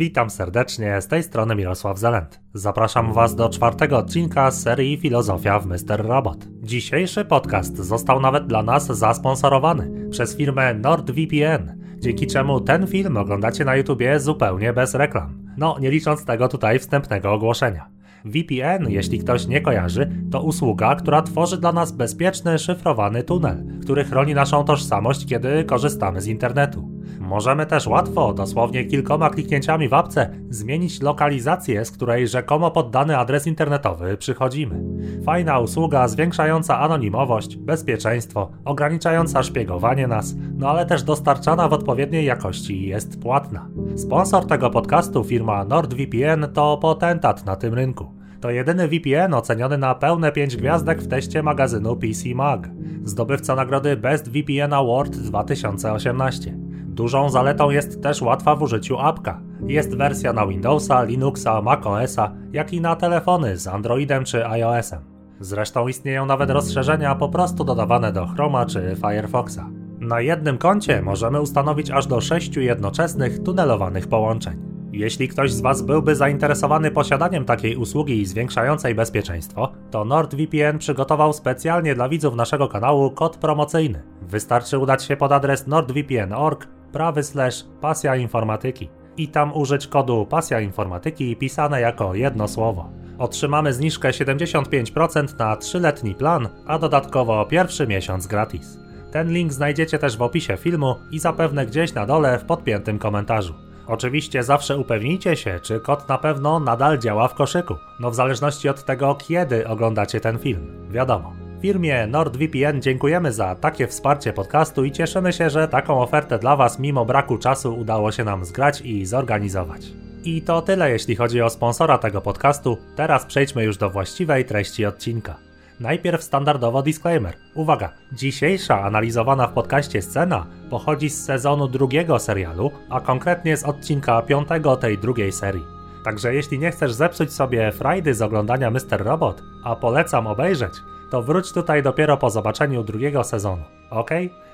Witam serdecznie, z tej strony Mirosław Zelent. Zapraszam Was do czwartego odcinka serii Filozofia w Mr. Robot. Dzisiejszy podcast został nawet dla nas zasponsorowany przez firmę NordVPN, dzięki czemu ten film oglądacie na YouTubie zupełnie bez reklam. No, nie licząc tego tutaj wstępnego ogłoszenia. VPN, jeśli ktoś nie kojarzy, to usługa, która tworzy dla nas bezpieczny, szyfrowany tunel, który chroni naszą tożsamość, kiedy korzystamy z internetu. Możemy też łatwo, dosłownie kilkoma kliknięciami w apce, zmienić lokalizację, z której rzekomo pod dany adres internetowy przychodzimy. Fajna usługa zwiększająca anonimowość, bezpieczeństwo, ograniczająca szpiegowanie nas, no ale też dostarczana w odpowiedniej jakości jest płatna. Sponsor tego podcastu, firma NordVPN, to potentat na tym rynku. To jedyny VPN oceniony na pełne 5 gwiazdek w teście magazynu PC Mag. Zdobywca nagrody Best VPN Award 2018. Dużą zaletą jest też łatwa w użyciu apka. Jest wersja na Windowsa, Linuxa, macOSa, jak i na telefony z Androidem czy iOSem. Zresztą istnieją nawet rozszerzenia po prostu dodawane do Chroma czy Firefoxa. Na jednym koncie możemy ustanowić aż do 6 jednoczesnych tunelowanych połączeń. Jeśli ktoś z Was byłby zainteresowany posiadaniem takiej usługi zwiększającej bezpieczeństwo, to NordVPN przygotował specjalnie dla widzów naszego kanału kod promocyjny. Wystarczy udać się pod adres nordvpn.org prawy slash pasja informatyki i tam użyć kodu pasja informatyki pisane jako jedno słowo. Otrzymamy zniżkę 75% na 3-letni plan, a dodatkowo pierwszy miesiąc gratis. Ten link znajdziecie też w opisie filmu i zapewne gdzieś na dole w podpiętym komentarzu. Oczywiście zawsze upewnijcie się, czy kod na pewno nadal działa w koszyku. No w zależności od tego, kiedy oglądacie ten film. Wiadomo. Firmie NordVPN dziękujemy za takie wsparcie podcastu i cieszymy się, że taką ofertę dla Was mimo braku czasu udało się nam zgrać i zorganizować. I to tyle jeśli chodzi o sponsora tego podcastu. Teraz przejdźmy już do właściwej treści odcinka. Najpierw standardowo disclaimer. Uwaga, dzisiejsza analizowana w podcaście scena pochodzi z sezonu drugiego serialu, a konkretnie z odcinka piątego tej drugiej serii. Także jeśli nie chcesz zepsuć sobie frajdy z oglądania Mr. Robot, a polecam obejrzeć, to wróć tutaj dopiero po zobaczeniu drugiego sezonu, ok?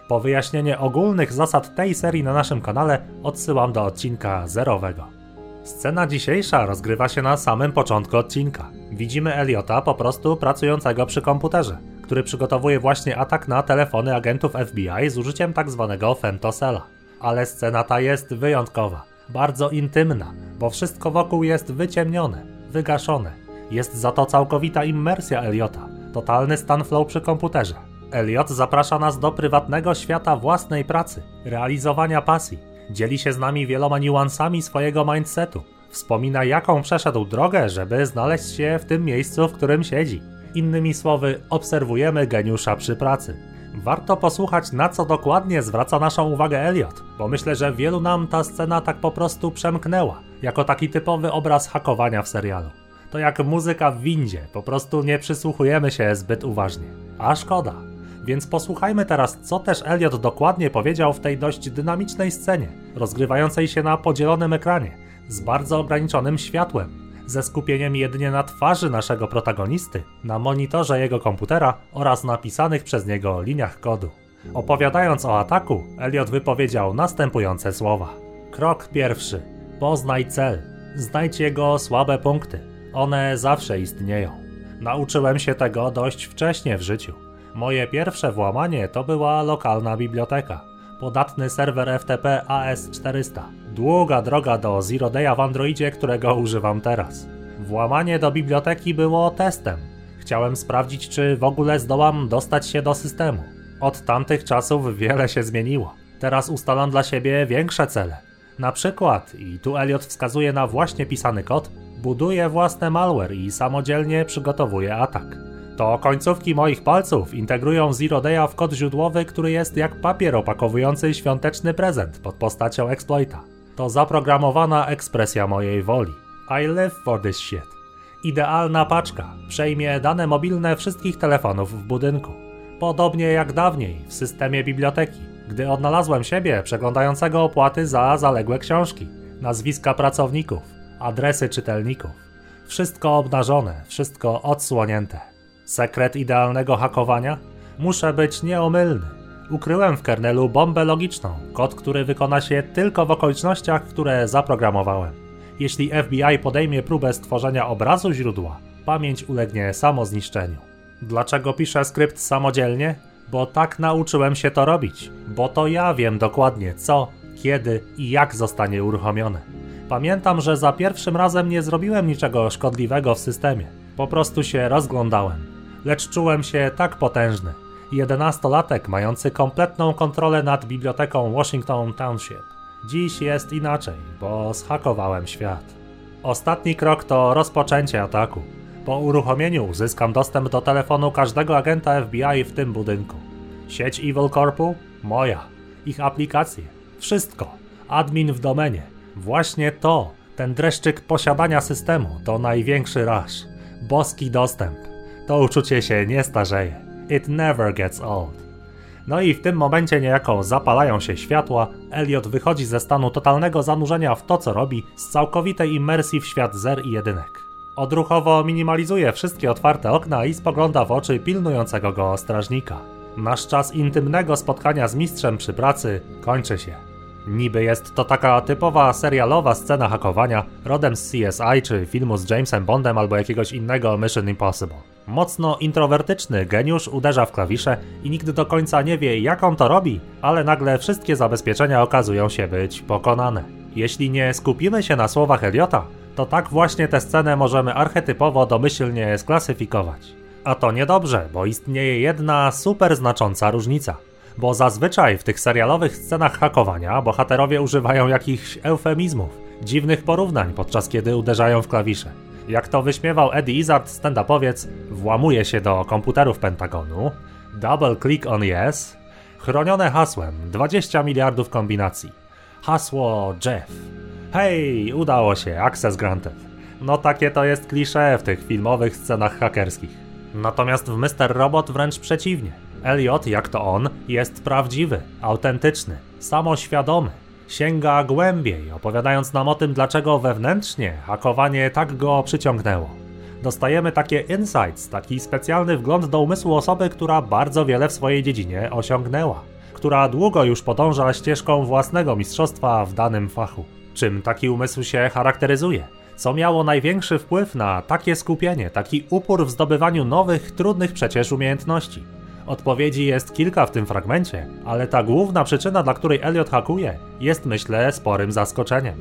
Po wyjaśnienie ogólnych zasad tej serii na naszym kanale odsyłam do odcinka zerowego. Scena dzisiejsza rozgrywa się na samym początku odcinka. Widzimy Eliota po prostu pracującego przy komputerze, który przygotowuje właśnie atak na telefony agentów FBI z użyciem. Tak femtosela. Ale scena ta jest wyjątkowa, bardzo intymna, bo wszystko wokół jest wyciemnione, wygaszone. Jest za to całkowita immersja Eliota, totalny stan flow przy komputerze. Eliot zaprasza nas do prywatnego świata własnej pracy, realizowania pasji, Dzieli się z nami wieloma niuansami swojego mindsetu. Wspomina, jaką przeszedł drogę, żeby znaleźć się w tym miejscu, w którym siedzi. Innymi słowy, obserwujemy geniusza przy pracy. Warto posłuchać, na co dokładnie zwraca naszą uwagę Elliot, bo myślę, że wielu nam ta scena tak po prostu przemknęła, jako taki typowy obraz hakowania w serialu. To jak muzyka w windzie, po prostu nie przysłuchujemy się zbyt uważnie. A szkoda. Więc posłuchajmy teraz, co też Elliot dokładnie powiedział w tej dość dynamicznej scenie, rozgrywającej się na podzielonym ekranie, z bardzo ograniczonym światłem, ze skupieniem jedynie na twarzy naszego protagonisty, na monitorze jego komputera oraz napisanych przez niego liniach kodu. Opowiadając o ataku, Elliot wypowiedział następujące słowa. Krok pierwszy. Poznaj cel. Znajdź jego słabe punkty. One zawsze istnieją. Nauczyłem się tego dość wcześnie w życiu. Moje pierwsze włamanie to była lokalna biblioteka. Podatny serwer FTP AS400. Długa droga do Zero Day'a w Androidzie, którego używam teraz. Włamanie do biblioteki było testem. Chciałem sprawdzić, czy w ogóle zdołam dostać się do systemu. Od tamtych czasów wiele się zmieniło. Teraz ustalam dla siebie większe cele. Na przykład, i tu Elliot wskazuje na właśnie pisany kod, buduję własny malware i samodzielnie przygotowuję atak. To końcówki moich palców integrują Zero Day'a w kod źródłowy, który jest jak papier opakowujący świąteczny prezent pod postacią exploita. To zaprogramowana ekspresja mojej woli. I live for this shit. Idealna paczka przejmie dane mobilne wszystkich telefonów w budynku. Podobnie jak dawniej w systemie biblioteki, gdy odnalazłem siebie przeglądającego opłaty za zaległe książki, nazwiska pracowników, adresy czytelników. Wszystko obnażone, wszystko odsłonięte. Sekret idealnego hakowania? Muszę być nieomylny. Ukryłem w kernelu bombę logiczną, kod, który wykona się tylko w okolicznościach, które zaprogramowałem. Jeśli FBI podejmie próbę stworzenia obrazu źródła, pamięć ulegnie samozniszczeniu. Dlaczego piszę skrypt samodzielnie? Bo tak nauczyłem się to robić, bo to ja wiem dokładnie co, kiedy i jak zostanie uruchomione. Pamiętam, że za pierwszym razem nie zrobiłem niczego szkodliwego w systemie. Po prostu się rozglądałem. Lecz czułem się tak potężny. Jedenastolatek mający kompletną kontrolę nad biblioteką Washington Township. Dziś jest inaczej, bo zhakowałem świat. Ostatni krok to rozpoczęcie ataku. Po uruchomieniu uzyskam dostęp do telefonu każdego agenta FBI w tym budynku. Sieć Evil Corpu? Moja. Ich aplikacje. Wszystko. Admin w domenie. Właśnie to, ten dreszczyk posiadania systemu, to największy raż. Boski dostęp. To uczucie się nie starzeje. It never gets old. No i w tym momencie niejako zapalają się światła, Elliot wychodzi ze stanu totalnego zanurzenia w to co robi, z całkowitej imersji w świat zer i jedynek. Odruchowo minimalizuje wszystkie otwarte okna i spogląda w oczy pilnującego go strażnika. Nasz czas intymnego spotkania z mistrzem przy pracy kończy się. Niby jest to taka typowa serialowa scena hakowania, rodem z CSI czy filmu z Jamesem Bondem albo jakiegoś innego Mission Impossible. Mocno introwertyczny geniusz uderza w klawisze i nigdy do końca nie wie jak on to robi, ale nagle wszystkie zabezpieczenia okazują się być pokonane. Jeśli nie skupimy się na słowach Eliota, to tak właśnie tę scenę możemy archetypowo domyślnie sklasyfikować. A to niedobrze, bo istnieje jedna super znacząca różnica bo zazwyczaj w tych serialowych scenach hakowania bohaterowie używają jakichś eufemizmów, dziwnych porównań podczas kiedy uderzają w klawisze. Jak to wyśmiewał Eddie Izzard, stand-upowiec, włamuje się do komputerów Pentagonu, double click on yes, chronione hasłem 20 miliardów kombinacji. Hasło Jeff. Hej, udało się, access granted. No takie to jest klisze w tych filmowych scenach hakerskich. Natomiast w Mr. Robot wręcz przeciwnie. Elliot, jak to on, jest prawdziwy, autentyczny, samoświadomy. Sięga głębiej, opowiadając nam o tym, dlaczego wewnętrznie hakowanie tak go przyciągnęło. Dostajemy takie insights, taki specjalny wgląd do umysłu osoby, która bardzo wiele w swojej dziedzinie osiągnęła, która długo już podąża ścieżką własnego mistrzostwa w danym fachu. Czym taki umysł się charakteryzuje? Co miało największy wpływ na takie skupienie, taki upór w zdobywaniu nowych, trudnych przecież umiejętności? Odpowiedzi jest kilka w tym fragmencie, ale ta główna przyczyna, dla której Elliot hakuje, jest myślę sporym zaskoczeniem.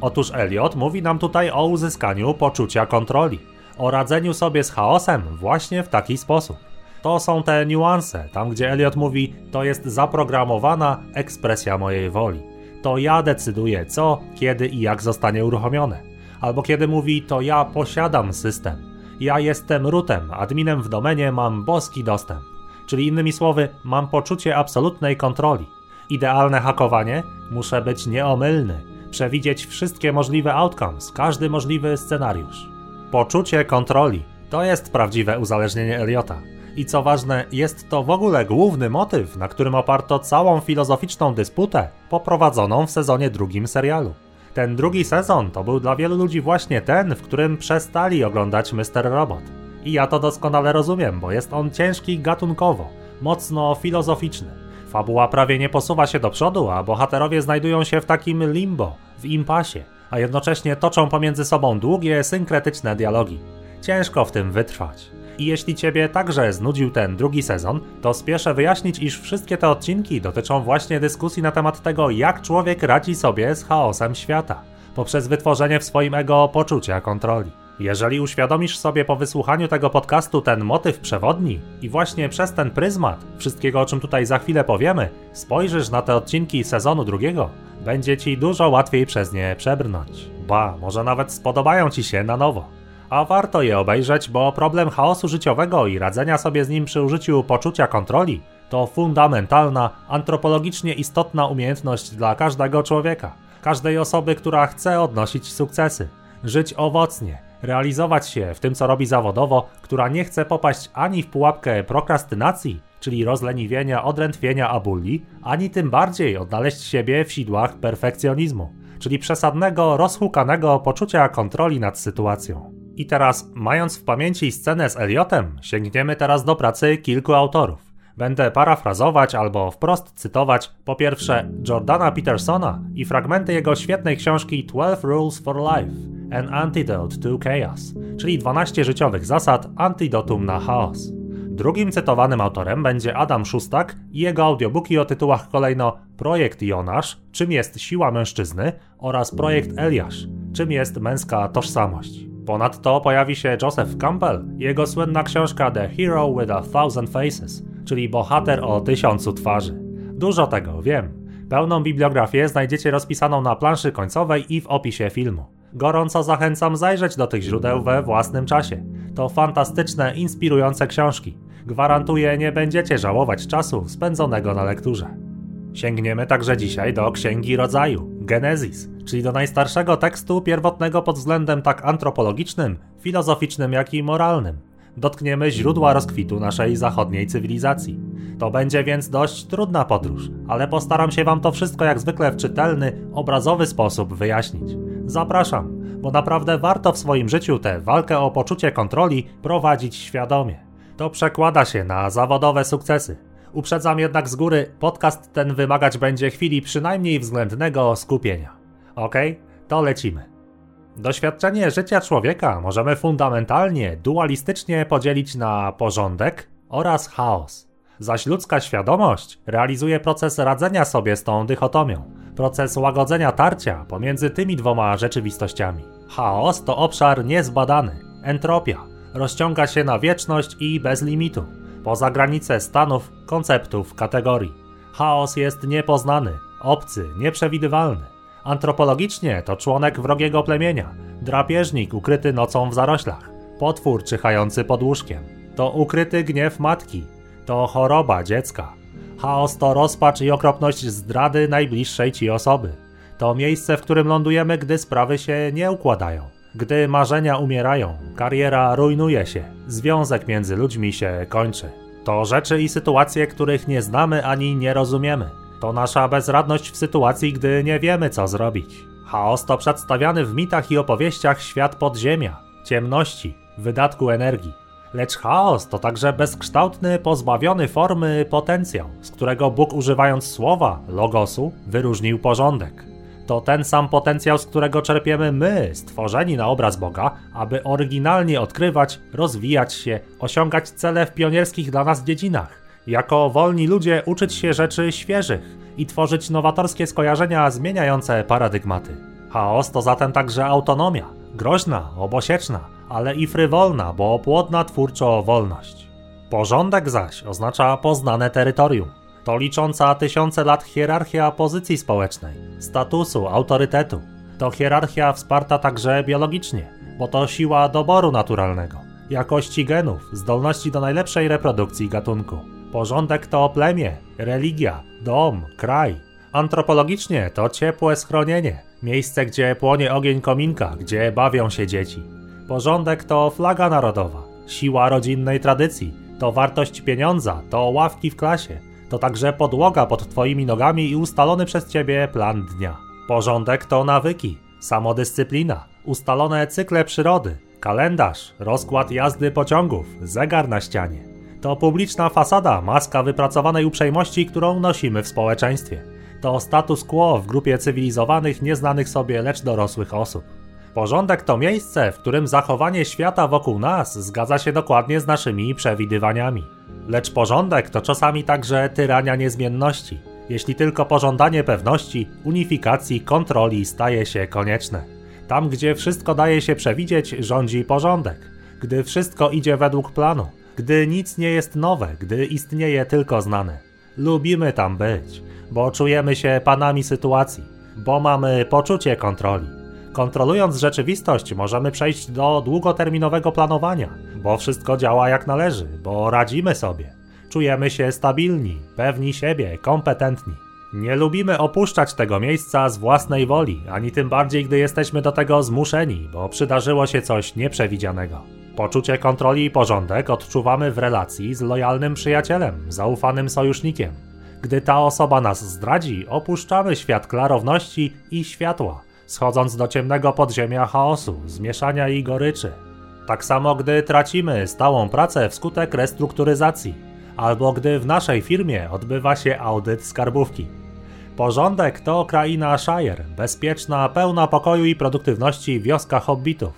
Otóż Elliot mówi nam tutaj o uzyskaniu poczucia kontroli, o radzeniu sobie z chaosem właśnie w taki sposób. To są te niuanse, tam gdzie Elliot mówi, to jest zaprogramowana ekspresja mojej woli. To ja decyduję co, kiedy i jak zostanie uruchomione. Albo kiedy mówi, to ja posiadam system. Ja jestem rootem, adminem w domenie, mam boski dostęp. Czyli innymi słowy, mam poczucie absolutnej kontroli. Idealne hakowanie muszę być nieomylny, przewidzieć wszystkie możliwe outcomes, każdy możliwy scenariusz. Poczucie kontroli to jest prawdziwe uzależnienie Eliota. I co ważne, jest to w ogóle główny motyw, na którym oparto całą filozoficzną dysputę poprowadzoną w sezonie drugim serialu. Ten drugi sezon to był dla wielu ludzi właśnie ten, w którym przestali oglądać Mr. Robot. I ja to doskonale rozumiem, bo jest on ciężki gatunkowo, mocno filozoficzny. Fabuła prawie nie posuwa się do przodu, a bohaterowie znajdują się w takim limbo, w impasie, a jednocześnie toczą pomiędzy sobą długie, synkretyczne dialogi. Ciężko w tym wytrwać. I jeśli Ciebie także znudził ten drugi sezon, to spieszę wyjaśnić, iż wszystkie te odcinki dotyczą właśnie dyskusji na temat tego, jak człowiek radzi sobie z chaosem świata, poprzez wytworzenie w swoim ego poczucia kontroli. Jeżeli uświadomisz sobie po wysłuchaniu tego podcastu ten motyw przewodni i właśnie przez ten pryzmat wszystkiego, o czym tutaj za chwilę powiemy, spojrzysz na te odcinki sezonu drugiego, będzie ci dużo łatwiej przez nie przebrnąć. Ba, może nawet spodobają ci się na nowo. A warto je obejrzeć, bo problem chaosu życiowego i radzenia sobie z nim przy użyciu poczucia kontroli to fundamentalna, antropologicznie istotna umiejętność dla każdego człowieka, każdej osoby, która chce odnosić sukcesy, żyć owocnie, realizować się w tym, co robi zawodowo, która nie chce popaść ani w pułapkę prokrastynacji, czyli rozleniwienia, odrętwienia abuli, ani tym bardziej odnaleźć siebie w sidłach perfekcjonizmu, czyli przesadnego, rozhukanego poczucia kontroli nad sytuacją. I teraz, mając w pamięci scenę z Eliotem, sięgniemy teraz do pracy kilku autorów. Będę parafrazować albo wprost cytować po pierwsze Jordana Petersona i fragmenty jego świetnej książki 12 Rules for Life An Antidote to Chaos, czyli 12 życiowych zasad antidotum na chaos. Drugim cytowanym autorem będzie Adam Szustak i jego audiobooki o tytułach kolejno Projekt Jonasz, czym jest siła mężczyzny oraz Projekt Eliasz, czym jest męska tożsamość. Ponadto pojawi się Joseph Campbell i jego słynna książka The Hero with a Thousand Faces, czyli bohater o tysiącu twarzy. Dużo tego wiem. Pełną bibliografię znajdziecie rozpisaną na planszy końcowej i w opisie filmu. Gorąco zachęcam zajrzeć do tych źródeł we własnym czasie. To fantastyczne, inspirujące książki. Gwarantuję, nie będziecie żałować czasu spędzonego na lekturze. Sięgniemy także dzisiaj do Księgi Rodzaju, Genezis, czyli do najstarszego tekstu pierwotnego pod względem tak antropologicznym, filozoficznym, jak i moralnym. Dotkniemy źródła rozkwitu naszej zachodniej cywilizacji. To będzie więc dość trudna podróż, ale postaram się Wam to wszystko jak zwykle w czytelny, obrazowy sposób wyjaśnić. Zapraszam, bo naprawdę warto w swoim życiu tę walkę o poczucie kontroli prowadzić świadomie. To przekłada się na zawodowe sukcesy. Uprzedzam jednak z góry, podcast ten wymagać będzie chwili przynajmniej względnego skupienia. Ok? To lecimy. Doświadczenie życia człowieka możemy fundamentalnie, dualistycznie podzielić na porządek oraz chaos. Zaś ludzka świadomość realizuje proces radzenia sobie z tą dychotomią, proces łagodzenia tarcia pomiędzy tymi dwoma rzeczywistościami. Chaos to obszar niezbadany, entropia, rozciąga się na wieczność i bez limitu, poza granice stanów, konceptów, kategorii. Chaos jest niepoznany, obcy, nieprzewidywalny. Antropologicznie to członek wrogiego plemienia, drapieżnik ukryty nocą w zaroślach, potwór czyhający pod łóżkiem. To ukryty gniew matki, to choroba dziecka. Chaos to rozpacz i okropność zdrady najbliższej ci osoby. To miejsce, w którym lądujemy, gdy sprawy się nie układają. Gdy marzenia umierają, kariera rujnuje się, związek między ludźmi się kończy. To rzeczy i sytuacje, których nie znamy ani nie rozumiemy. To nasza bezradność w sytuacji, gdy nie wiemy, co zrobić. Chaos to przedstawiany w mitach i opowieściach świat podziemia, ciemności, wydatku energii. Lecz chaos to także bezkształtny, pozbawiony formy potencjał, z którego Bóg używając słowa, logosu, wyróżnił porządek. To ten sam potencjał, z którego czerpiemy my, stworzeni na obraz Boga, aby oryginalnie odkrywać, rozwijać się, osiągać cele w pionierskich dla nas dziedzinach. Jako wolni ludzie uczyć się rzeczy świeżych i tworzyć nowatorskie skojarzenia zmieniające paradygmaty. Chaos to zatem także autonomia, groźna, obosieczna, ale i frywolna, bo płodna twórczo wolność. Porządek zaś oznacza poznane terytorium. To licząca tysiące lat hierarchia pozycji społecznej, statusu, autorytetu. To hierarchia wsparta także biologicznie, bo to siła doboru naturalnego, jakości genów, zdolności do najlepszej reprodukcji gatunku. Porządek to plemię, religia, dom, kraj. Antropologicznie to ciepłe schronienie, miejsce, gdzie płonie ogień kominka, gdzie bawią się dzieci. Porządek to flaga narodowa, siła rodzinnej tradycji, to wartość pieniądza, to ławki w klasie, to także podłoga pod twoimi nogami i ustalony przez ciebie plan dnia. Porządek to nawyki, samodyscyplina, ustalone cykle przyrody, kalendarz, rozkład jazdy pociągów, zegar na ścianie. To publiczna fasada, maska wypracowanej uprzejmości, którą nosimy w społeczeństwie. To status quo w grupie cywilizowanych, nieznanych sobie, lecz dorosłych osób. Porządek to miejsce, w którym zachowanie świata wokół nas zgadza się dokładnie z naszymi przewidywaniami. Lecz porządek to czasami także tyrania niezmienności, jeśli tylko pożądanie pewności, unifikacji, kontroli staje się konieczne. Tam, gdzie wszystko daje się przewidzieć, rządzi porządek. Gdy wszystko idzie według planu, gdy nic nie jest nowe, gdy istnieje tylko znane. Lubimy tam być, bo czujemy się panami sytuacji, bo mamy poczucie kontroli. Kontrolując rzeczywistość, możemy przejść do długoterminowego planowania, bo wszystko działa jak należy, bo radzimy sobie. Czujemy się stabilni, pewni siebie, kompetentni. Nie lubimy opuszczać tego miejsca z własnej woli, ani tym bardziej, gdy jesteśmy do tego zmuszeni, bo przydarzyło się coś nieprzewidzianego. Poczucie kontroli i porządek odczuwamy w relacji z lojalnym przyjacielem, zaufanym sojusznikiem. Gdy ta osoba nas zdradzi, opuszczamy świat klarowności i światła, schodząc do ciemnego podziemia chaosu, zmieszania i goryczy. Tak samo gdy tracimy stałą pracę wskutek restrukturyzacji, albo gdy w naszej firmie odbywa się audyt skarbówki. Porządek to kraina Shire, bezpieczna, pełna pokoju i produktywności wioska hobbitów.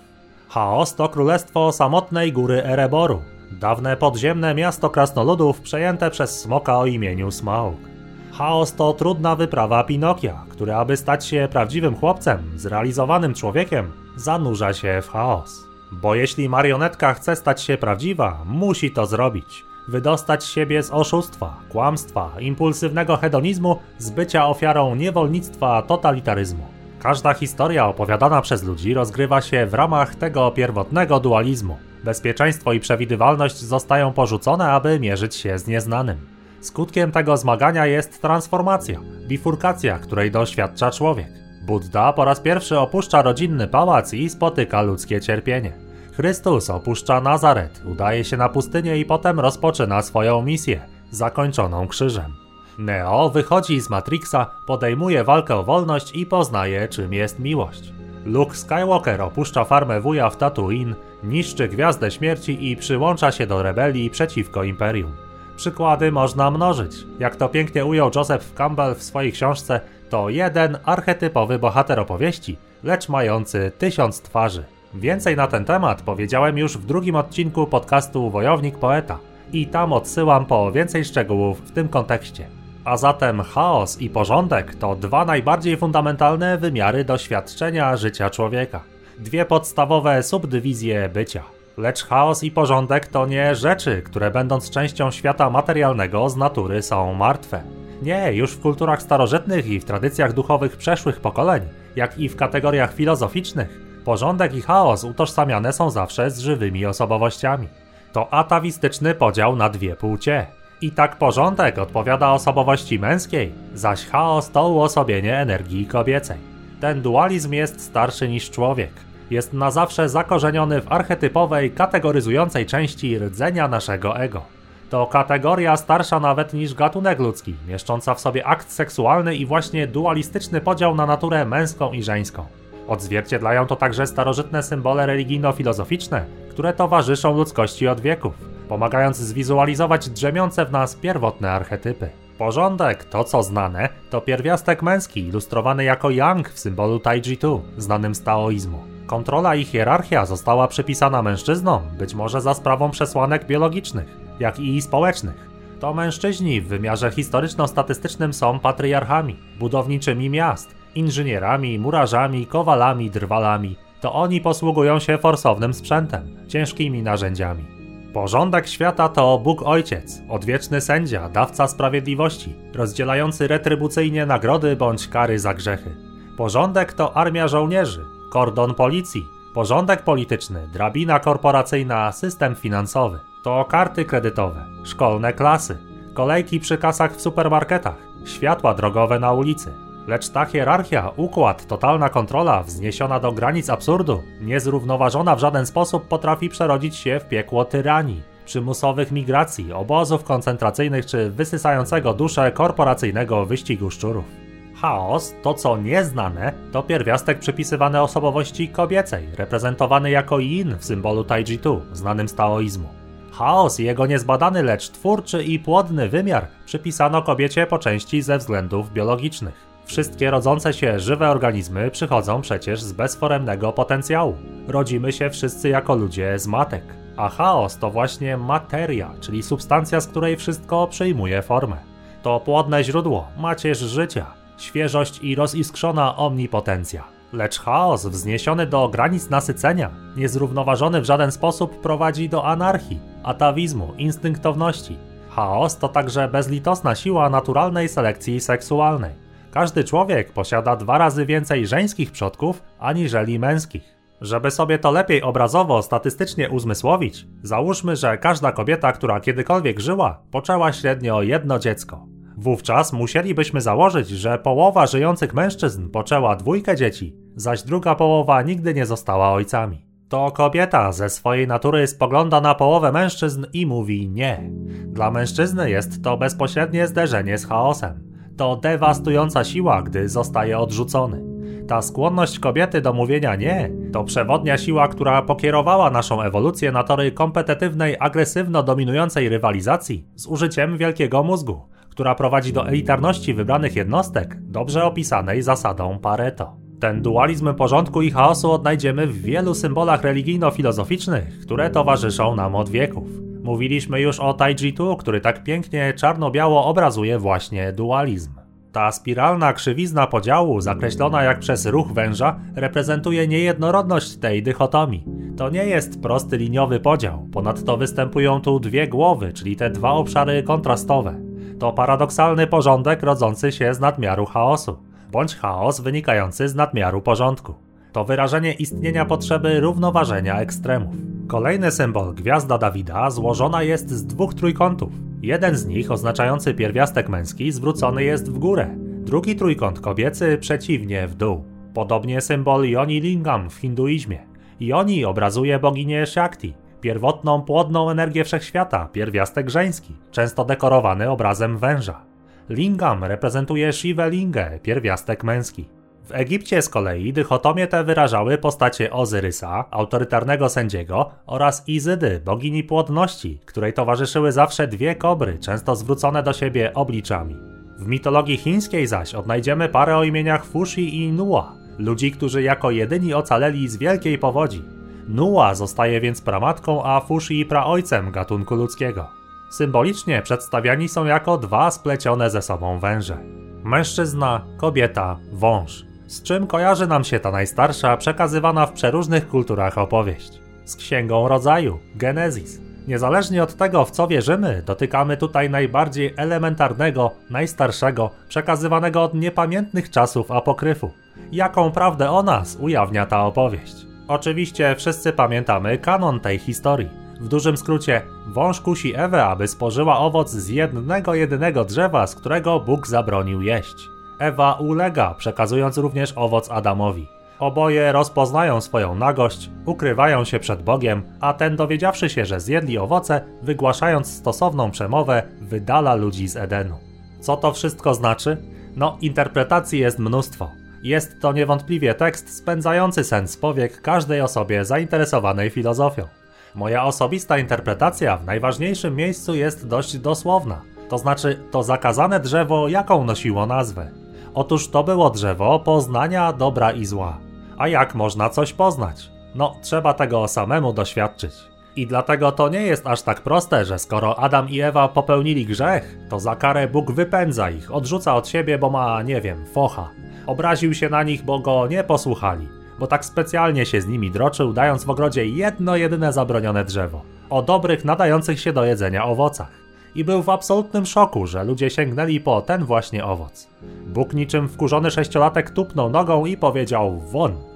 Chaos to królestwo samotnej góry Ereboru, dawne podziemne miasto krasnoludów przejęte przez smoka o imieniu Smaug. Chaos to trudna wyprawa Pinokia, który aby stać się prawdziwym chłopcem, zrealizowanym człowiekiem, zanurza się w chaos. Bo jeśli marionetka chce stać się prawdziwa, musi to zrobić. Wydostać siebie z oszustwa, kłamstwa, impulsywnego hedonizmu, z bycia ofiarą niewolnictwa totalitaryzmu. Każda historia opowiadana przez ludzi rozgrywa się w ramach tego pierwotnego dualizmu. Bezpieczeństwo i przewidywalność zostają porzucone, aby mierzyć się z nieznanym. Skutkiem tego zmagania jest transformacja, bifurkacja, której doświadcza człowiek. Buddha po raz pierwszy opuszcza rodzinny pałac i spotyka ludzkie cierpienie. Chrystus opuszcza Nazaret, udaje się na pustynię i potem rozpoczyna swoją misję, zakończoną krzyżem. Neo wychodzi z Matrixa, podejmuje walkę o wolność i poznaje, czym jest miłość. Luke Skywalker opuszcza farmę wuja w Tatooine, niszczy Gwiazdę Śmierci i przyłącza się do rebelii przeciwko Imperium. Przykłady można mnożyć. Jak to pięknie ujął Joseph Campbell w swojej książce, to jeden archetypowy bohater opowieści, lecz mający tysiąc twarzy. Więcej na ten temat powiedziałem już w drugim odcinku podcastu Wojownik Poeta i tam odsyłam po więcej szczegółów w tym kontekście. A zatem chaos i porządek to dwa najbardziej fundamentalne wymiary doświadczenia życia człowieka. Dwie podstawowe subdywizje bycia. Lecz chaos i porządek to nie rzeczy, które będąc częścią świata materialnego z natury są martwe. Nie, już w kulturach starożytnych i w tradycjach duchowych przeszłych pokoleń, jak i w kategoriach filozoficznych, porządek i chaos utożsamiane są zawsze z żywymi osobowościami. To atawistyczny podział na dwie płcie. I tak porządek odpowiada osobowości męskiej, zaś chaos to uosobienie energii kobiecej. Ten dualizm jest starszy niż człowiek. Jest na zawsze zakorzeniony w archetypowej, kategoryzującej części rdzenia naszego ego. To kategoria starsza nawet niż gatunek ludzki, mieszcząca w sobie akt seksualny i właśnie dualistyczny podział na naturę męską i żeńską. Odzwierciedlają to także starożytne symbole religijno-filozoficzne, które towarzyszą ludzkości od wieków, pomagając zwizualizować drzemiące w nas pierwotne archetypy. Porządek, to co znane, to pierwiastek męski ilustrowany jako yang w symbolu Taiji-Tu, znanym z taoizmu. Kontrola i hierarchia została przypisana mężczyznom, być może za sprawą przesłanek biologicznych, jak i społecznych. To mężczyźni w wymiarze historyczno-statystycznym są patriarchami, budowniczymi miast, inżynierami, murarzami, kowalami, drwalami. To oni posługują się forsownym sprzętem, ciężkimi narzędziami. Porządek świata to Bóg Ojciec, odwieczny sędzia, dawca sprawiedliwości, rozdzielający retrybucyjnie nagrody bądź kary za grzechy. Porządek to armia żołnierzy, kordon policji, porządek polityczny, drabina korporacyjna, system finansowy. To karty kredytowe, szkolne klasy, kolejki przy kasach w supermarketach, światła drogowe na ulicy. Lecz ta hierarchia, układ, totalna kontrola, wzniesiona do granic absurdu, niezrównoważona w żaden sposób potrafi przerodzić się w piekło tyranii, przymusowych migracji, obozów koncentracyjnych czy wysysającego duszę korporacyjnego wyścigu szczurów. Chaos, to co nieznane, to pierwiastek przypisywany osobowości kobiecej, reprezentowany jako yin w symbolu Taiji-Tu, znanym z taoizmu. Chaos i jego niezbadany, lecz twórczy i płodny wymiar przypisano kobiecie po części ze względów biologicznych. Wszystkie rodzące się żywe organizmy przychodzą przecież z bezforemnego potencjału. Rodzimy się wszyscy jako ludzie z matek. A chaos to właśnie materia, czyli substancja, z której wszystko przyjmuje formę. To płodne źródło, macierz życia, świeżość i roziskrzona omnipotencja. Lecz chaos wzniesiony do granic nasycenia, niezrównoważony w żaden sposób prowadzi do anarchii, atawizmu, instynktowności. Chaos to także bezlitosna siła naturalnej selekcji seksualnej. Każdy człowiek posiada dwa razy więcej żeńskich przodków aniżeli męskich. Żeby sobie to lepiej obrazowo, statystycznie uzmysłowić, załóżmy, że każda kobieta, która kiedykolwiek żyła, poczęła średnio jedno dziecko. Wówczas musielibyśmy założyć, że połowa żyjących mężczyzn poczęła dwójkę dzieci, zaś druga połowa nigdy nie została ojcami. To kobieta ze swojej natury spogląda na połowę mężczyzn i mówi nie. Dla mężczyzny jest to bezpośrednie zderzenie z chaosem. To dewastująca siła, gdy zostaje odrzucony. Ta skłonność kobiety do mówienia nie to przewodnia siła, która pokierowała naszą ewolucję na tory kompetytywnej, agresywno-dominującej rywalizacji z użyciem wielkiego mózgu, która prowadzi do elitarności wybranych jednostek, dobrze opisanej zasadą Pareto. Ten dualizm porządku i chaosu odnajdziemy w wielu symbolach religijno-filozoficznych, które towarzyszą nam od wieków. Mówiliśmy już o Taiji-Tu, który tak pięknie czarno-biało obrazuje właśnie dualizm. Ta spiralna krzywizna podziału, zakreślona jak przez ruch węża, reprezentuje niejednorodność tej dychotomii. To nie jest prosty liniowy podział, ponadto występują tu dwie głowy, czyli te dwa obszary kontrastowe. To paradoksalny porządek rodzący się z nadmiaru chaosu, bądź chaos wynikający z nadmiaru porządku. To wyrażenie istnienia potrzeby równoważenia ekstremów. Kolejny symbol, gwiazda Dawida, złożona jest z dwóch trójkątów. Jeden z nich, oznaczający pierwiastek męski, zwrócony jest w górę, drugi trójkąt kobiecy przeciwnie w dół. Podobnie symbol Yoni Lingam w hinduizmie. Yoni obrazuje boginię Shakti, pierwotną płodną energię wszechświata, pierwiastek żeński, często dekorowany obrazem węża. Lingam reprezentuje Shiva Lingę, pierwiastek męski. W Egipcie z kolei dychotomie te wyrażały postacie Ozyrysa, autorytarnego sędziego, oraz Izydy, bogini płodności, której towarzyszyły zawsze dwie kobry, często zwrócone do siebie obliczami. W mitologii chińskiej zaś odnajdziemy parę o imieniach Fushi i Nua, ludzi, którzy jako jedyni ocaleli z wielkiej powodzi. Nua zostaje więc pramatką, a Fushi praojcem gatunku ludzkiego. Symbolicznie przedstawiani są jako dwa splecione ze sobą węże. Mężczyzna, kobieta, wąż. Z czym kojarzy nam się ta najstarsza, przekazywana w przeróżnych kulturach opowieść? Z księgą rodzaju, Genezis. Niezależnie od tego, w co wierzymy, dotykamy tutaj najbardziej elementarnego, najstarszego, przekazywanego od niepamiętnych czasów apokryfu. Jaką prawdę o nas ujawnia ta opowieść? Oczywiście wszyscy pamiętamy kanon tej historii. W dużym skrócie, wąż kusi Ewę, aby spożyła owoc z jednego jedynego drzewa, z którego Bóg zabronił jeść. Ewa ulega, przekazując również owoc Adamowi. Oboje rozpoznają swoją nagość, ukrywają się przed Bogiem, a ten dowiedziawszy się, że zjedli owoce, wygłaszając stosowną przemowę, wydala ludzi z Edenu. Co to wszystko znaczy? No, interpretacji jest mnóstwo. Jest to niewątpliwie tekst spędzający sens powiek każdej osobie zainteresowanej filozofią. Moja osobista interpretacja w najważniejszym miejscu jest dość dosłowna. To znaczy, to zakazane drzewo, jaką nosiło nazwę? Otóż to było drzewo poznania dobra i zła. A jak można coś poznać? No, trzeba tego samemu doświadczyć. I dlatego to nie jest aż tak proste, że skoro Adam i Ewa popełnili grzech, to za karę Bóg wypędza ich, odrzuca od siebie, bo ma, nie wiem, focha. Obraził się na nich, bo go nie posłuchali, bo tak specjalnie się z nimi droczył, dając w ogrodzie jedno jedyne zabronione drzewo o dobrych, nadających się do jedzenia owocach i był w absolutnym szoku, że ludzie sięgnęli po ten właśnie owoc. Bóg niczym wkurzony sześciolatek tupnął nogą i powiedział won.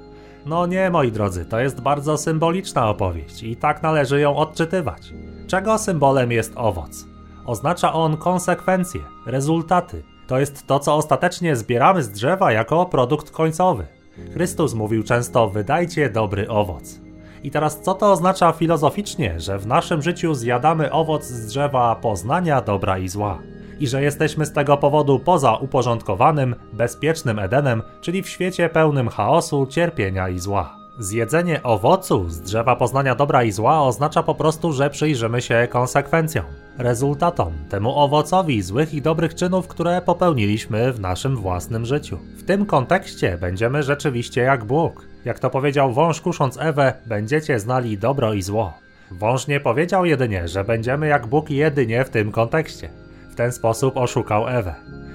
No nie, moi drodzy, to jest bardzo symboliczna opowieść i tak należy ją odczytywać. Czego symbolem jest owoc? Oznacza on konsekwencje, rezultaty. To jest to, co ostatecznie zbieramy z drzewa jako produkt końcowy. Chrystus mówił często: wydajcie dobry owoc. I teraz co to oznacza filozoficznie, że w naszym życiu zjadamy owoc z drzewa poznania dobra i zła? I że jesteśmy z tego powodu poza uporządkowanym, bezpiecznym Edenem, czyli w świecie pełnym chaosu, cierpienia i zła. Zjedzenie owocu z drzewa poznania dobra i zła oznacza po prostu, że przyjrzymy się konsekwencjom, rezultatom, temu owocowi złych i dobrych czynów, które popełniliśmy w naszym własnym życiu. W tym kontekście będziemy rzeczywiście jak Bóg. Jak to powiedział wąż kusząc Ewę, będziecie znali dobro i zło. Wąż nie powiedział jedynie, że będziemy jak Bóg jedynie w tym kontekście. Ten sposób oszukał Ewę.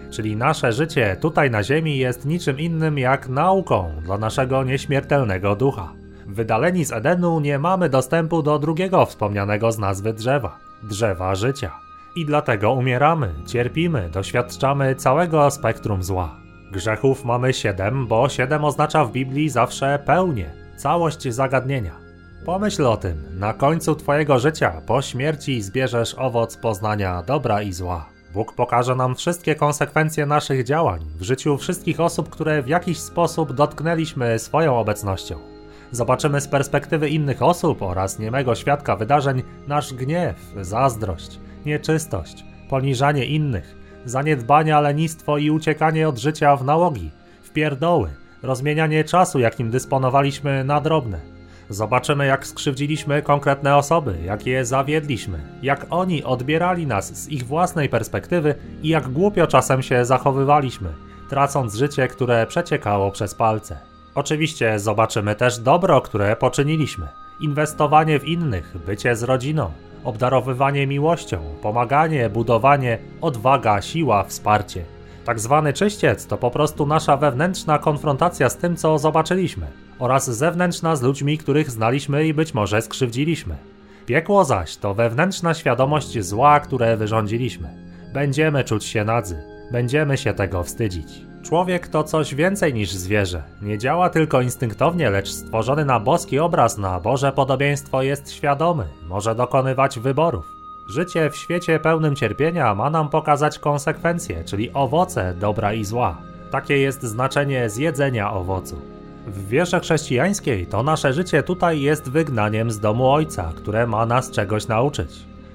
Czyli nasze życie tutaj na Ziemi jest niczym innym jak nauką dla naszego nieśmiertelnego ducha. Wydaleni z Edenu nie mamy dostępu do drugiego wspomnianego z nazwy drzewa drzewa życia. I dlatego umieramy, cierpimy, doświadczamy całego spektrum zła. Grzechów mamy siedem, bo siedem oznacza w Biblii zawsze pełnię, całość zagadnienia. Pomyśl o tym, na końcu Twojego życia, po śmierci zbierzesz owoc poznania dobra i zła. Bóg pokaże nam wszystkie konsekwencje naszych działań w życiu wszystkich osób, które w jakiś sposób dotknęliśmy swoją obecnością. Zobaczymy z perspektywy innych osób oraz niemego świadka wydarzeń nasz gniew, zazdrość, nieczystość, poniżanie innych, zaniedbania, lenistwo i uciekanie od życia w nałogi, w pierdoły, rozmienianie czasu, jakim dysponowaliśmy, na drobne. Zobaczymy, jak skrzywdziliśmy konkretne osoby, jak je zawiedliśmy, jak oni odbierali nas z ich własnej perspektywy i jak głupio czasem się zachowywaliśmy, tracąc życie, które przeciekało przez palce. Oczywiście zobaczymy też dobro, które poczyniliśmy, inwestowanie w innych, bycie z rodziną, obdarowywanie miłością, pomaganie, budowanie, odwaga, siła, wsparcie. Tak zwany czyściec to po prostu nasza wewnętrzna konfrontacja z tym, co zobaczyliśmy, oraz zewnętrzna z ludźmi, których znaliśmy i być może skrzywdziliśmy. Piekło zaś to wewnętrzna świadomość zła, które wyrządziliśmy. Będziemy czuć się nadzy, będziemy się tego wstydzić. Człowiek to coś więcej niż zwierzę. Nie działa tylko instynktownie, lecz stworzony na boski obraz, na Boże podobieństwo jest świadomy, może dokonywać wyborów. Życie w świecie pełnym cierpienia ma nam pokazać konsekwencje, czyli owoce dobra i zła. Takie jest znaczenie zjedzenia owocu. W wierze chrześcijańskiej to nasze życie tutaj jest wygnaniem z domu Ojca, które ma nas czegoś nauczyć.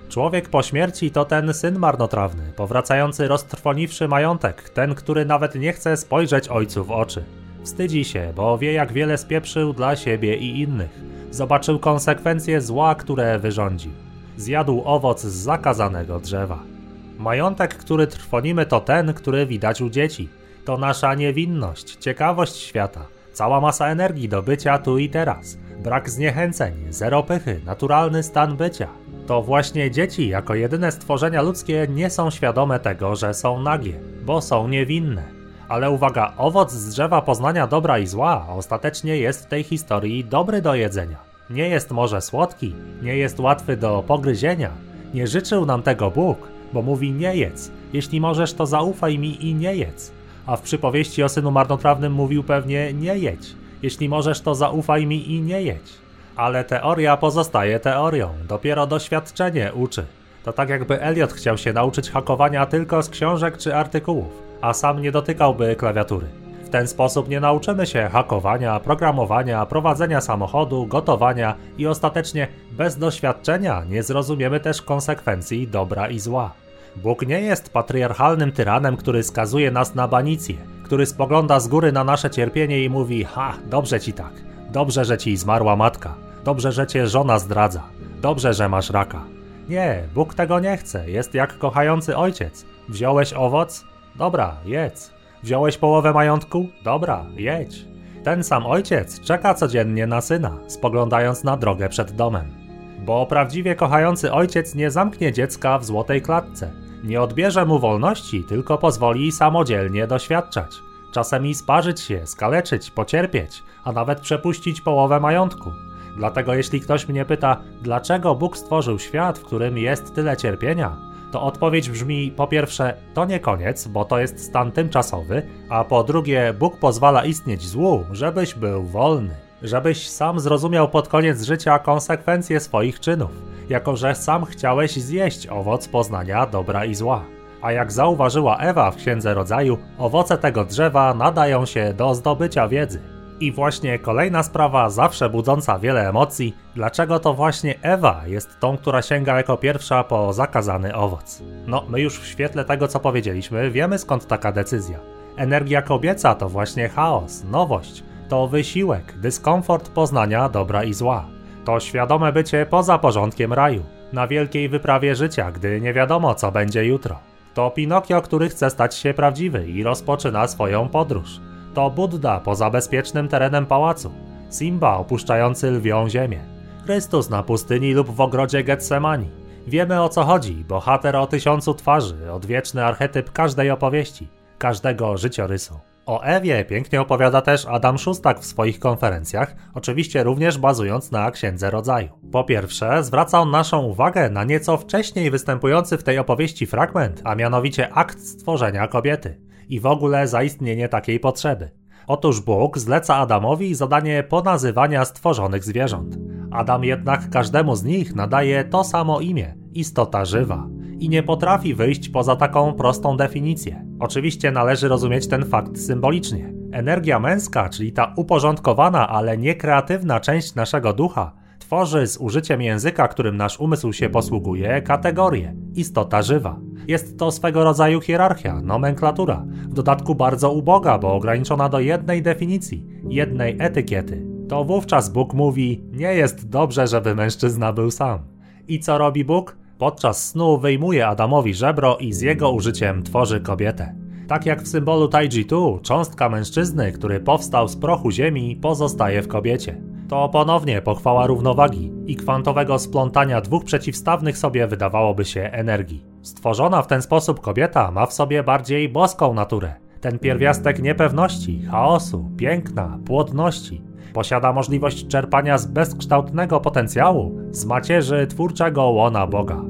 Człowiek po śmierci to ten syn marnotrawny, powracający roztrwoniwszy majątek, ten, który nawet nie chce spojrzeć ojcu w oczy. Wstydzi się, bo wie jak wiele spieprzył dla siebie i innych. Zobaczył konsekwencje zła, które wyrządził. Zjadł owoc z zakazanego drzewa. Majątek, który trwonimy, to ten, który widać u dzieci. To nasza niewinność, ciekawość świata, cała masa energii do bycia tu i teraz, brak zniechęceń, zero pychy, naturalny stan bycia. To właśnie dzieci, jako jedyne stworzenia ludzkie, nie są świadome tego, że są nagie, bo są niewinne. Ale uwaga, owoc z drzewa poznania dobra i zła ostatecznie jest w tej historii dobry do jedzenia. Nie jest może słodki, nie jest łatwy do pogryzienia. Nie życzył nam tego Bóg, bo mówi nie jedz. Jeśli możesz, to zaufaj mi i nie jedz. A w przypowieści o synu marnotrawnym mówił pewnie nie jedź. Jeśli możesz, to zaufaj mi i nie jedź. Ale teoria pozostaje teorią, dopiero doświadczenie uczy. To tak jakby Elliot chciał się nauczyć hakowania tylko z książek czy artykułów, a sam nie dotykałby klawiatury. W ten sposób nie nauczymy się hakowania, programowania, prowadzenia samochodu, gotowania i ostatecznie bez doświadczenia nie zrozumiemy też konsekwencji dobra i zła. Bóg nie jest patriarchalnym tyranem, który skazuje nas na banicję, który spogląda z góry na nasze cierpienie i mówi: Ha, dobrze ci tak, dobrze, że ci zmarła matka, dobrze, że cię żona zdradza, dobrze, że masz raka. Nie, Bóg tego nie chce, jest jak kochający ojciec. Wziąłeś owoc? Dobra, jedz. Wziąłeś połowę majątku? Dobra, jedź. Ten sam ojciec czeka codziennie na syna, spoglądając na drogę przed domem. Bo prawdziwie kochający ojciec nie zamknie dziecka w złotej klatce. Nie odbierze mu wolności, tylko pozwoli samodzielnie doświadczać. Czasem i sparzyć się, skaleczyć, pocierpieć, a nawet przepuścić połowę majątku. Dlatego jeśli ktoś mnie pyta, dlaczego Bóg stworzył świat, w którym jest tyle cierpienia, to odpowiedź brzmi po pierwsze, to nie koniec, bo to jest stan tymczasowy, a po drugie, Bóg pozwala istnieć złu, żebyś był wolny. Żebyś sam zrozumiał pod koniec życia konsekwencje swoich czynów, jako że sam chciałeś zjeść owoc poznania dobra i zła. A jak zauważyła Ewa w Księdze Rodzaju, owoce tego drzewa nadają się do zdobycia wiedzy. I właśnie kolejna sprawa, zawsze budząca wiele emocji, dlaczego to właśnie Ewa jest tą, która sięga jako pierwsza po zakazany owoc. No, my już w świetle tego, co powiedzieliśmy, wiemy skąd taka decyzja. Energia kobieca to właśnie chaos, nowość, to wysiłek, dyskomfort poznania dobra i zła. To świadome bycie poza porządkiem raju, na wielkiej wyprawie życia, gdy nie wiadomo, co będzie jutro. To Pinokio, który chce stać się prawdziwy i rozpoczyna swoją podróż. To Buddha poza bezpiecznym terenem pałacu. Simba opuszczający lwią ziemię. Chrystus na pustyni lub w ogrodzie Getsemani. Wiemy o co chodzi, bohater o tysiącu twarzy, odwieczny archetyp każdej opowieści, każdego życiorysu. O Ewie pięknie opowiada też Adam Szustak w swoich konferencjach, oczywiście również bazując na Księdze Rodzaju. Po pierwsze, zwraca on naszą uwagę na nieco wcześniej występujący w tej opowieści fragment, a mianowicie akt stworzenia kobiety i w ogóle zaistnienie takiej potrzeby. Otóż Bóg zleca Adamowi zadanie ponazywania stworzonych zwierząt. Adam jednak każdemu z nich nadaje to samo imię istota żywa i nie potrafi wyjść poza taką prostą definicję. Oczywiście należy rozumieć ten fakt symbolicznie. Energia męska, czyli ta uporządkowana, ale niekreatywna część naszego ducha, tworzy z użyciem języka, którym nasz umysł się posługuje, kategorię istota żywa. Jest to swego rodzaju hierarchia, nomenklatura, w dodatku bardzo uboga, bo ograniczona do jednej definicji, jednej etykiety. To wówczas Bóg mówi: Nie jest dobrze, żeby mężczyzna był sam. I co robi Bóg? Podczas snu wyjmuje Adamowi żebro i z jego użyciem tworzy kobietę. Tak jak w symbolu Taiji-Tu, cząstka mężczyzny, który powstał z prochu ziemi, pozostaje w kobiecie. To ponownie pochwała równowagi i kwantowego splątania dwóch przeciwstawnych sobie wydawałoby się energii. Stworzona w ten sposób kobieta ma w sobie bardziej boską naturę. Ten pierwiastek niepewności, chaosu, piękna, płodności. Posiada możliwość czerpania z bezkształtnego potencjału, z macierzy twórczego łona Boga.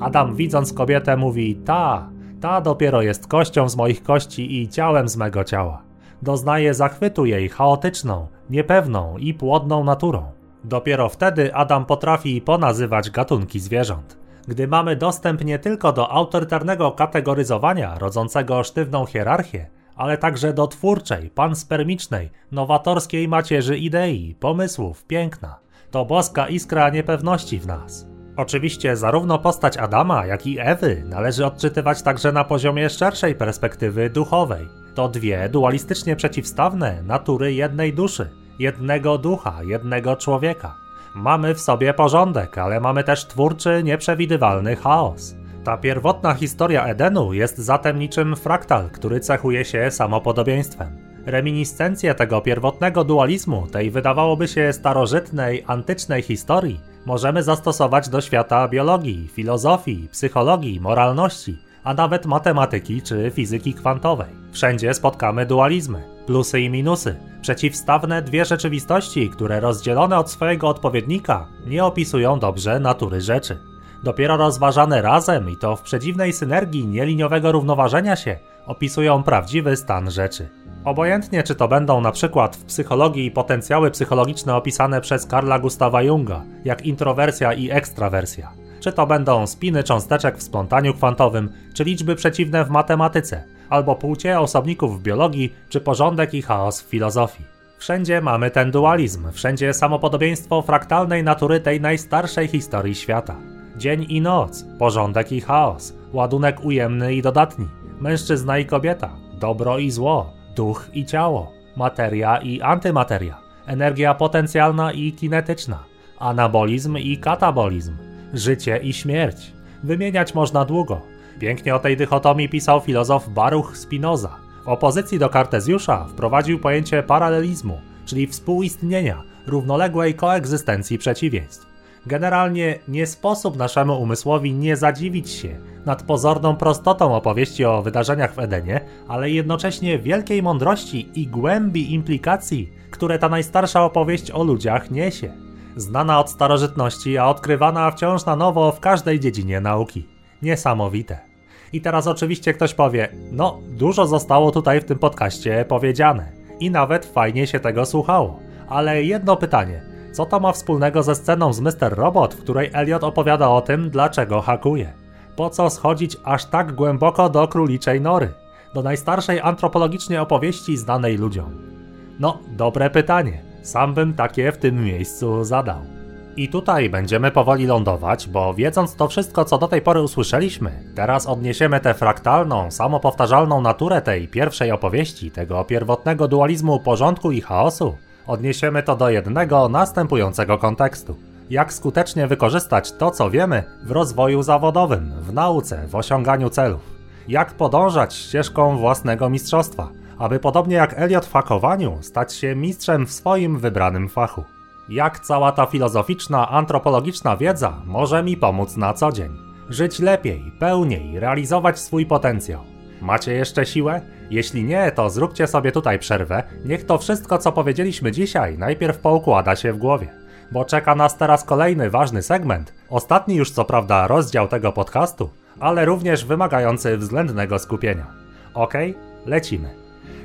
Adam widząc kobietę mówi: Ta, ta dopiero jest kością z moich kości i ciałem z mego ciała. Doznaje zachwytu jej chaotyczną, niepewną i płodną naturą. Dopiero wtedy Adam potrafi ponazywać gatunki zwierząt. Gdy mamy dostęp nie tylko do autorytarnego kategoryzowania rodzącego sztywną hierarchię, ale także do twórczej, panspermicznej, nowatorskiej macierzy idei, pomysłów, piękna. To boska iskra niepewności w nas. Oczywiście zarówno postać Adama, jak i Ewy należy odczytywać także na poziomie szerszej perspektywy duchowej. To dwie dualistycznie przeciwstawne natury jednej duszy, jednego ducha, jednego człowieka. Mamy w sobie porządek, ale mamy też twórczy, nieprzewidywalny chaos. Ta pierwotna historia Edenu jest zatem niczym fraktal, który cechuje się samopodobieństwem. Reminiscencje tego pierwotnego dualizmu, tej wydawałoby się starożytnej, antycznej historii, możemy zastosować do świata biologii, filozofii, psychologii, moralności, a nawet matematyki czy fizyki kwantowej. Wszędzie spotkamy dualizmy, plusy i minusy, przeciwstawne dwie rzeczywistości, które rozdzielone od swojego odpowiednika nie opisują dobrze natury rzeczy. Dopiero rozważane razem i to w przedziwnej synergii nieliniowego równoważenia się opisują prawdziwy stan rzeczy. Obojętnie czy to będą na przykład w psychologii potencjały psychologiczne opisane przez Karla Gustawa Junga, jak introwersja i ekstrawersja, czy to będą spiny cząsteczek w splątaniu kwantowym, czy liczby przeciwne w matematyce, albo płcie osobników w biologii, czy porządek i chaos w filozofii. Wszędzie mamy ten dualizm, wszędzie samopodobieństwo fraktalnej natury tej najstarszej historii świata. Dzień i noc, porządek i chaos, ładunek ujemny i dodatni, mężczyzna i kobieta, dobro i zło, duch i ciało, materia i antymateria, energia potencjalna i kinetyczna, anabolizm i katabolizm, życie i śmierć. Wymieniać można długo. Pięknie o tej dychotomii pisał filozof Baruch Spinoza. W opozycji do Kartezjusza wprowadził pojęcie paralelizmu, czyli współistnienia, równoległej koegzystencji przeciwieństw. Generalnie nie sposób naszemu umysłowi nie zadziwić się nad pozorną prostotą opowieści o wydarzeniach w Edenie, ale jednocześnie wielkiej mądrości i głębi implikacji, które ta najstarsza opowieść o ludziach niesie. Znana od starożytności, a odkrywana wciąż na nowo w każdej dziedzinie nauki. Niesamowite. I teraz oczywiście ktoś powie: No, dużo zostało tutaj w tym podcaście powiedziane. I nawet fajnie się tego słuchało. Ale jedno pytanie co to ma wspólnego ze sceną z Mr. Robot, w której Elliot opowiada o tym, dlaczego hakuje? Po co schodzić aż tak głęboko do króliczej nory? Do najstarszej antropologicznie opowieści znanej ludziom? No, dobre pytanie. Sam bym takie w tym miejscu zadał. I tutaj będziemy powoli lądować, bo wiedząc to wszystko, co do tej pory usłyszeliśmy, teraz odniesiemy tę fraktalną, samopowtarzalną naturę tej pierwszej opowieści, tego pierwotnego dualizmu porządku i chaosu, Odniesiemy to do jednego następującego kontekstu. Jak skutecznie wykorzystać to, co wiemy w rozwoju zawodowym, w nauce, w osiąganiu celów. Jak podążać ścieżką własnego mistrzostwa, aby podobnie jak Eliot w hakowaniu stać się mistrzem w swoim wybranym fachu. Jak cała ta filozoficzna, antropologiczna wiedza może mi pomóc na co dzień. Żyć lepiej, pełniej, realizować swój potencjał. Macie jeszcze siłę? Jeśli nie, to zróbcie sobie tutaj przerwę. Niech to wszystko, co powiedzieliśmy dzisiaj, najpierw poukłada się w głowie. Bo czeka nas teraz kolejny ważny segment. Ostatni już co prawda rozdział tego podcastu, ale również wymagający względnego skupienia. Ok, lecimy.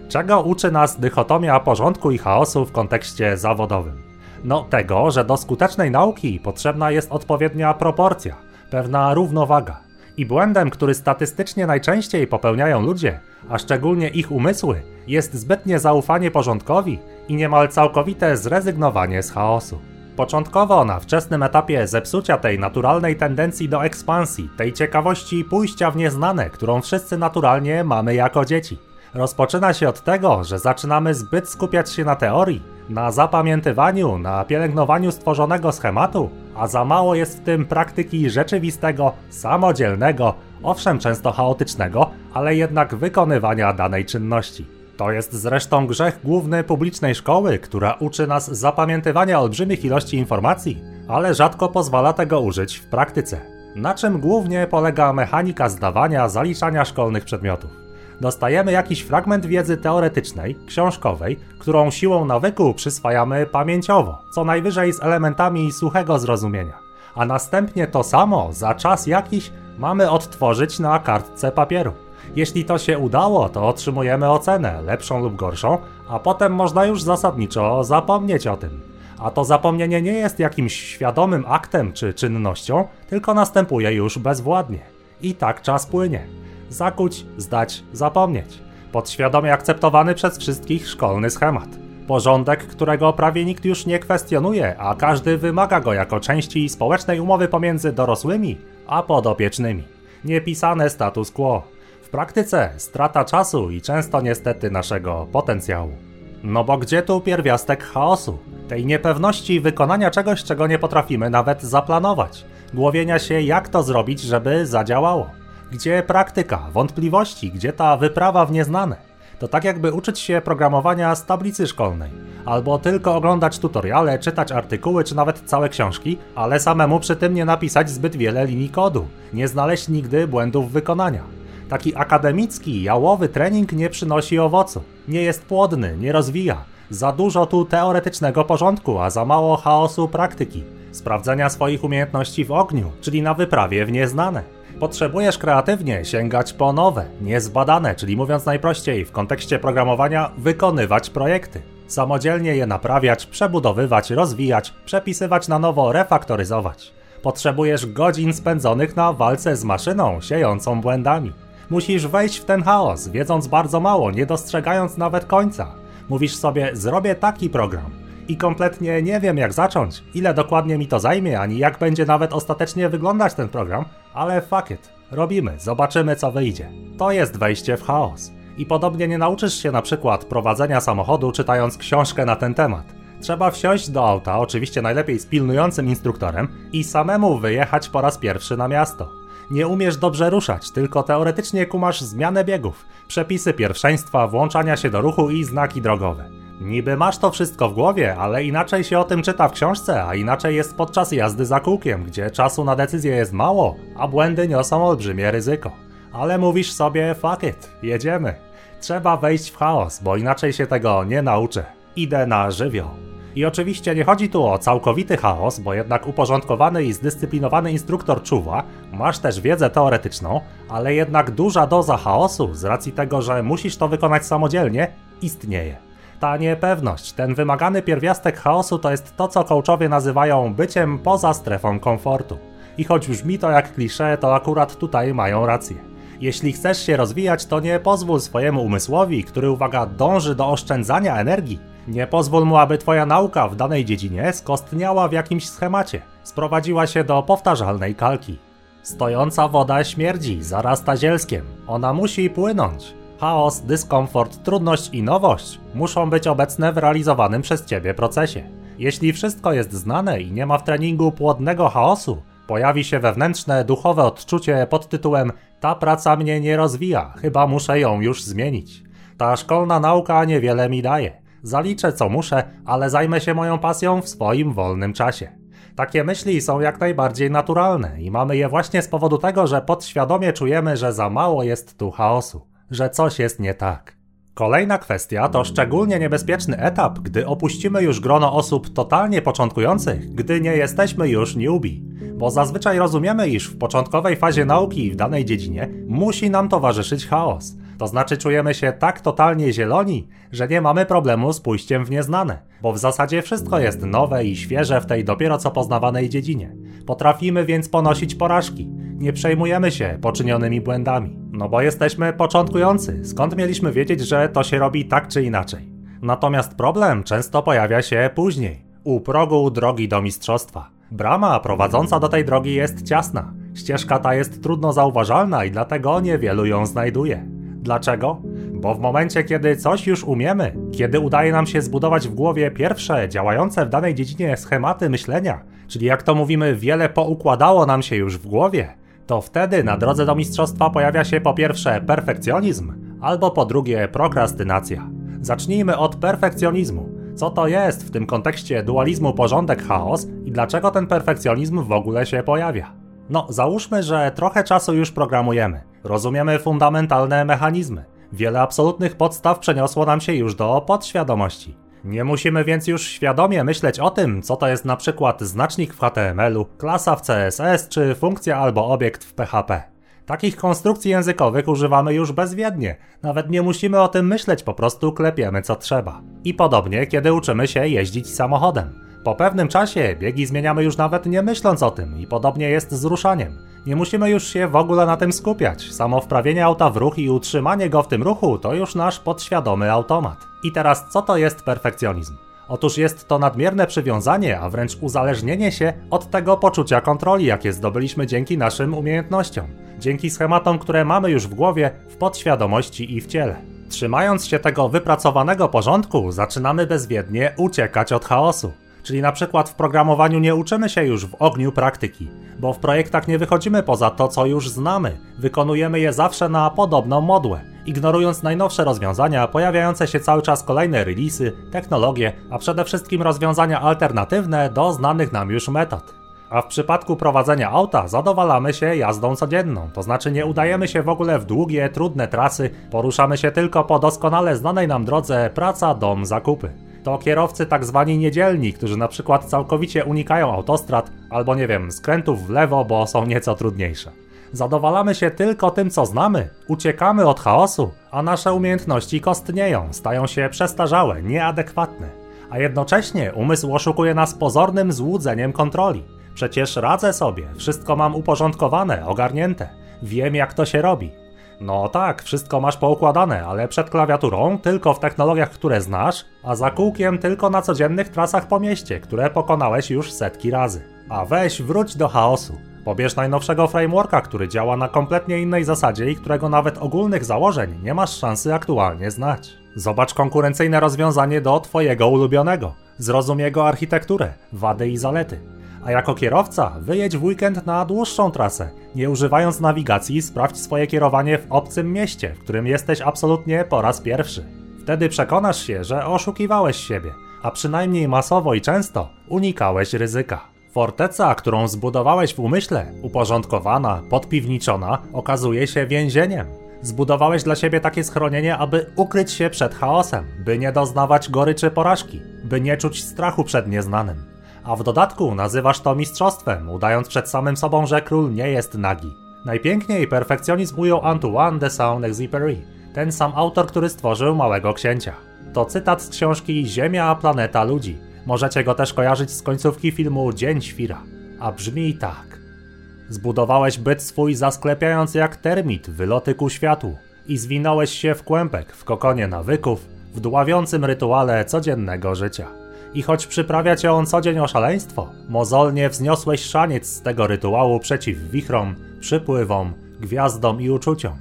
Czego uczy nas dychotomia porządku i chaosu w kontekście zawodowym? No tego, że do skutecznej nauki potrzebna jest odpowiednia proporcja, pewna równowaga. I błędem, który statystycznie najczęściej popełniają ludzie, a szczególnie ich umysły, jest zbytnie zaufanie porządkowi i niemal całkowite zrezygnowanie z chaosu. Początkowo na wczesnym etapie zepsucia tej naturalnej tendencji do ekspansji, tej ciekawości pójścia w nieznane, którą wszyscy naturalnie mamy jako dzieci. Rozpoczyna się od tego, że zaczynamy zbyt skupiać się na teorii, na zapamiętywaniu, na pielęgnowaniu stworzonego schematu, a za mało jest w tym praktyki rzeczywistego, samodzielnego, owszem często chaotycznego, ale jednak wykonywania danej czynności. To jest zresztą grzech główny publicznej szkoły, która uczy nas zapamiętywania olbrzymich ilości informacji, ale rzadko pozwala tego użyć w praktyce. Na czym głównie polega mechanika zdawania, zaliczania szkolnych przedmiotów? Dostajemy jakiś fragment wiedzy teoretycznej, książkowej, którą siłą nawyku przyswajamy pamięciowo, co najwyżej z elementami suchego zrozumienia. A następnie to samo, za czas jakiś, mamy odtworzyć na kartce papieru. Jeśli to się udało, to otrzymujemy ocenę, lepszą lub gorszą, a potem można już zasadniczo zapomnieć o tym. A to zapomnienie nie jest jakimś świadomym aktem czy czynnością, tylko następuje już bezwładnie. I tak czas płynie. Zakuć, zdać, zapomnieć. Podświadomie akceptowany przez wszystkich szkolny schemat. Porządek, którego prawie nikt już nie kwestionuje, a każdy wymaga go jako części społecznej umowy pomiędzy dorosłymi a podopiecznymi. Niepisane status quo. W praktyce strata czasu i często niestety naszego potencjału. No bo gdzie tu pierwiastek chaosu? Tej niepewności wykonania czegoś, czego nie potrafimy nawet zaplanować. Głowienia się, jak to zrobić, żeby zadziałało. Gdzie praktyka, wątpliwości, gdzie ta wyprawa w nieznane? To tak jakby uczyć się programowania z tablicy szkolnej, albo tylko oglądać tutoriale, czytać artykuły czy nawet całe książki, ale samemu przy tym nie napisać zbyt wiele linii kodu, nie znaleźć nigdy błędów wykonania. Taki akademicki, jałowy trening nie przynosi owocu, nie jest płodny, nie rozwija. Za dużo tu teoretycznego porządku, a za mało chaosu praktyki, sprawdzenia swoich umiejętności w ogniu, czyli na wyprawie w nieznane. Potrzebujesz kreatywnie sięgać po nowe, niezbadane, czyli mówiąc najprościej, w kontekście programowania, wykonywać projekty. Samodzielnie je naprawiać, przebudowywać, rozwijać, przepisywać na nowo, refaktoryzować. Potrzebujesz godzin spędzonych na walce z maszyną, siejącą błędami. Musisz wejść w ten chaos, wiedząc bardzo mało, nie dostrzegając nawet końca. Mówisz sobie, zrobię taki program. I kompletnie nie wiem jak zacząć, ile dokładnie mi to zajmie, ani jak będzie nawet ostatecznie wyglądać ten program, ale fuck it, robimy, zobaczymy co wyjdzie. To jest wejście w chaos. I podobnie nie nauczysz się na przykład prowadzenia samochodu czytając książkę na ten temat. Trzeba wsiąść do auta, oczywiście najlepiej z pilnującym instruktorem, i samemu wyjechać po raz pierwszy na miasto. Nie umiesz dobrze ruszać, tylko teoretycznie kumasz zmianę biegów, przepisy pierwszeństwa, włączania się do ruchu i znaki drogowe. Niby masz to wszystko w głowie, ale inaczej się o tym czyta w książce, a inaczej jest podczas jazdy za kółkiem, gdzie czasu na decyzję jest mało, a błędy niosą olbrzymie ryzyko. Ale mówisz sobie, fuck it, jedziemy. Trzeba wejść w chaos, bo inaczej się tego nie nauczę. Idę na żywioł. I oczywiście nie chodzi tu o całkowity chaos, bo jednak uporządkowany i zdyscyplinowany instruktor czuwa, masz też wiedzę teoretyczną, ale jednak duża doza chaosu z racji tego, że musisz to wykonać samodzielnie, istnieje. Ta niepewność, ten wymagany pierwiastek chaosu to jest to, co coachowie nazywają byciem poza strefą komfortu. I choć brzmi to jak klisze, to akurat tutaj mają rację. Jeśli chcesz się rozwijać, to nie pozwól swojemu umysłowi, który uwaga dąży do oszczędzania energii, nie pozwól mu, aby twoja nauka w danej dziedzinie skostniała w jakimś schemacie, sprowadziła się do powtarzalnej kalki. Stojąca woda śmierdzi, zarasta zielskiem. Ona musi płynąć. Chaos, dyskomfort, trudność i nowość muszą być obecne w realizowanym przez ciebie procesie. Jeśli wszystko jest znane i nie ma w treningu płodnego chaosu, pojawi się wewnętrzne, duchowe odczucie pod tytułem Ta praca mnie nie rozwija, chyba muszę ją już zmienić. Ta szkolna nauka niewiele mi daje. Zaliczę co muszę, ale zajmę się moją pasją w swoim wolnym czasie. Takie myśli są jak najbardziej naturalne i mamy je właśnie z powodu tego, że podświadomie czujemy, że za mało jest tu chaosu że coś jest nie tak. Kolejna kwestia to szczególnie niebezpieczny etap, gdy opuścimy już grono osób totalnie początkujących, gdy nie jesteśmy już newbie. Bo zazwyczaj rozumiemy, iż w początkowej fazie nauki w danej dziedzinie musi nam towarzyszyć chaos. To znaczy czujemy się tak totalnie zieloni, że nie mamy problemu z pójściem w nieznane, bo w zasadzie wszystko jest nowe i świeże w tej dopiero co poznawanej dziedzinie. Potrafimy więc ponosić porażki, nie przejmujemy się poczynionymi błędami, no bo jesteśmy początkujący, skąd mieliśmy wiedzieć, że to się robi tak czy inaczej. Natomiast problem często pojawia się później, U progu drogi do mistrzostwa. Brama prowadząca do tej drogi jest ciasna. Ścieżka ta jest trudno zauważalna i dlatego niewielu ją znajduje. Dlaczego? Bo w momencie, kiedy coś już umiemy, kiedy udaje nam się zbudować w głowie pierwsze działające w danej dziedzinie schematy myślenia, czyli jak to mówimy, wiele poukładało nam się już w głowie, to wtedy na drodze do mistrzostwa pojawia się po pierwsze perfekcjonizm, albo po drugie prokrastynacja. Zacznijmy od perfekcjonizmu. Co to jest w tym kontekście dualizmu porządek-chaos i dlaczego ten perfekcjonizm w ogóle się pojawia? No, załóżmy, że trochę czasu już programujemy, rozumiemy fundamentalne mechanizmy. Wiele absolutnych podstaw przeniosło nam się już do podświadomości. Nie musimy więc już świadomie myśleć o tym, co to jest na przykład znacznik w HTML-u, klasa w CSS czy funkcja albo obiekt w PHP. Takich konstrukcji językowych używamy już bezwiednie. Nawet nie musimy o tym myśleć, po prostu klepiemy co trzeba. I podobnie, kiedy uczymy się jeździć samochodem. Po pewnym czasie biegi zmieniamy już nawet nie myśląc o tym i podobnie jest z ruszaniem. Nie musimy już się w ogóle na tym skupiać. Samo wprawienie auta w ruch i utrzymanie go w tym ruchu to już nasz podświadomy automat. I teraz co to jest perfekcjonizm? Otóż jest to nadmierne przywiązanie, a wręcz uzależnienie się od tego poczucia kontroli, jakie zdobyliśmy dzięki naszym umiejętnościom, dzięki schematom, które mamy już w głowie, w podświadomości i w ciele. Trzymając się tego wypracowanego porządku, zaczynamy bezwiednie uciekać od chaosu. Czyli na przykład w programowaniu nie uczymy się już w ogniu praktyki, bo w projektach nie wychodzimy poza to, co już znamy. Wykonujemy je zawsze na podobną modłę, ignorując najnowsze rozwiązania, pojawiające się cały czas kolejne releasy, technologie, a przede wszystkim rozwiązania alternatywne do znanych nam już metod. A w przypadku prowadzenia auta zadowalamy się jazdą codzienną, to znaczy nie udajemy się w ogóle w długie, trudne trasy, poruszamy się tylko po doskonale znanej nam drodze praca, dom, zakupy to kierowcy tak zwani niedzielni, którzy na przykład całkowicie unikają autostrad albo nie wiem, skrętów w lewo, bo są nieco trudniejsze. Zadowalamy się tylko tym, co znamy, uciekamy od chaosu, a nasze umiejętności kostnieją, stają się przestarzałe, nieadekwatne. A jednocześnie umysł oszukuje nas pozornym złudzeniem kontroli. Przecież radzę sobie, wszystko mam uporządkowane, ogarnięte. Wiem jak to się robi. No tak, wszystko masz poukładane, ale przed klawiaturą tylko w technologiach, które znasz, a za kółkiem tylko na codziennych trasach po mieście, które pokonałeś już setki razy. A weź wróć do chaosu. Pobierz najnowszego frameworka, który działa na kompletnie innej zasadzie i którego nawet ogólnych założeń nie masz szansy aktualnie znać. Zobacz konkurencyjne rozwiązanie do Twojego ulubionego. Zrozum jego architekturę, wady i zalety a jako kierowca wyjedź w weekend na dłuższą trasę. Nie używając nawigacji, sprawdź swoje kierowanie w obcym mieście, w którym jesteś absolutnie po raz pierwszy. Wtedy przekonasz się, że oszukiwałeś siebie, a przynajmniej masowo i często unikałeś ryzyka. Forteca, którą zbudowałeś w umyśle, uporządkowana, podpiwniczona, okazuje się więzieniem. Zbudowałeś dla siebie takie schronienie, aby ukryć się przed chaosem, by nie doznawać goryczy porażki, by nie czuć strachu przed nieznanym a w dodatku nazywasz to mistrzostwem, udając przed samym sobą, że król nie jest nagi. Najpiękniej perfekcjonizm ujął Antoine de Saint-Exupéry, ten sam autor, który stworzył Małego Księcia. To cytat z książki Ziemia, planeta ludzi. Możecie go też kojarzyć z końcówki filmu Dzień Świra. A brzmi tak. Zbudowałeś byt swój zasklepiając jak termit wyloty ku światu i zwinąłeś się w kłębek w kokonie nawyków, w dławiącym rytuale codziennego życia. I choć przyprawia cię on co dzień o szaleństwo, mozolnie wzniosłeś szaniec z tego rytuału przeciw wichrom, przypływom, gwiazdom i uczuciom.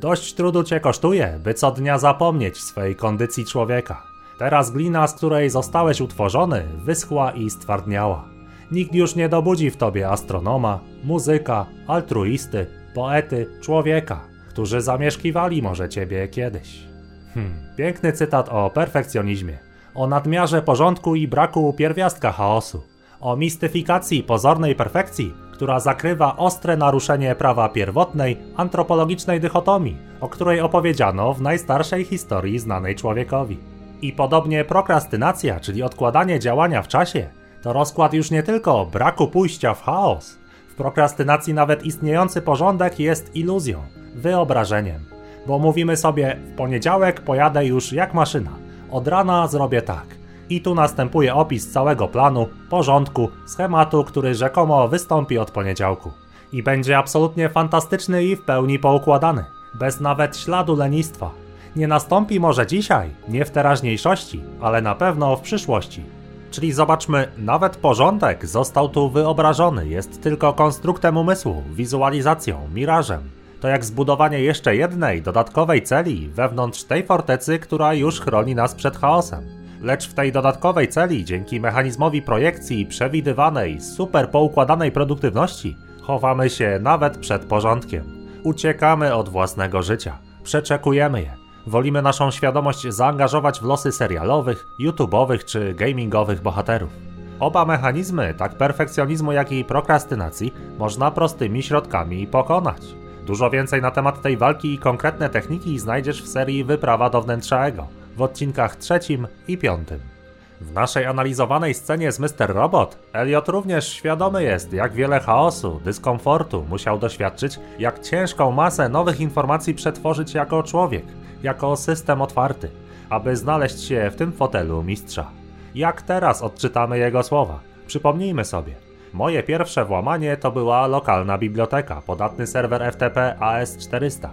Dość trudu cię kosztuje, by co dnia zapomnieć swej kondycji człowieka. Teraz glina, z której zostałeś utworzony, wyschła i stwardniała. Nikt już nie dobudzi w tobie astronoma, muzyka, altruisty, poety, człowieka, którzy zamieszkiwali może ciebie kiedyś. Hmm, piękny cytat o perfekcjonizmie o nadmiarze porządku i braku pierwiastka chaosu, o mistyfikacji pozornej perfekcji, która zakrywa ostre naruszenie prawa pierwotnej, antropologicznej dychotomii, o której opowiedziano w najstarszej historii znanej człowiekowi. I podobnie prokrastynacja, czyli odkładanie działania w czasie, to rozkład już nie tylko braku pójścia w chaos. W prokrastynacji nawet istniejący porządek jest iluzją, wyobrażeniem. Bo mówimy sobie, w poniedziałek pojadę już jak maszyna, od rana zrobię tak. I tu następuje opis całego planu, porządku, schematu, który rzekomo wystąpi od poniedziałku. I będzie absolutnie fantastyczny i w pełni poukładany, bez nawet śladu lenistwa. Nie nastąpi może dzisiaj, nie w teraźniejszości, ale na pewno w przyszłości. Czyli zobaczmy, nawet porządek został tu wyobrażony, jest tylko konstruktem umysłu, wizualizacją, mirażem. To jak zbudowanie jeszcze jednej dodatkowej celi wewnątrz tej fortecy, która już chroni nas przed chaosem. Lecz w tej dodatkowej celi, dzięki mechanizmowi projekcji przewidywanej, super poukładanej produktywności, chowamy się nawet przed porządkiem. Uciekamy od własnego życia, przeczekujemy je. Wolimy naszą świadomość zaangażować w losy serialowych, YouTube'owych czy gamingowych bohaterów. Oba mechanizmy, tak perfekcjonizmu jak i prokrastynacji, można prostymi środkami pokonać. Dużo więcej na temat tej walki i konkretne techniki znajdziesz w serii Wyprawa do wnętrza ego w odcinkach trzecim i piątym. W naszej analizowanej scenie z Mr. Robot, Elliot również świadomy jest, jak wiele chaosu, dyskomfortu musiał doświadczyć, jak ciężką masę nowych informacji przetworzyć jako człowiek, jako system otwarty, aby znaleźć się w tym fotelu mistrza. Jak teraz odczytamy jego słowa? Przypomnijmy sobie. Moje pierwsze włamanie to była lokalna biblioteka, podatny serwer FTP AS400.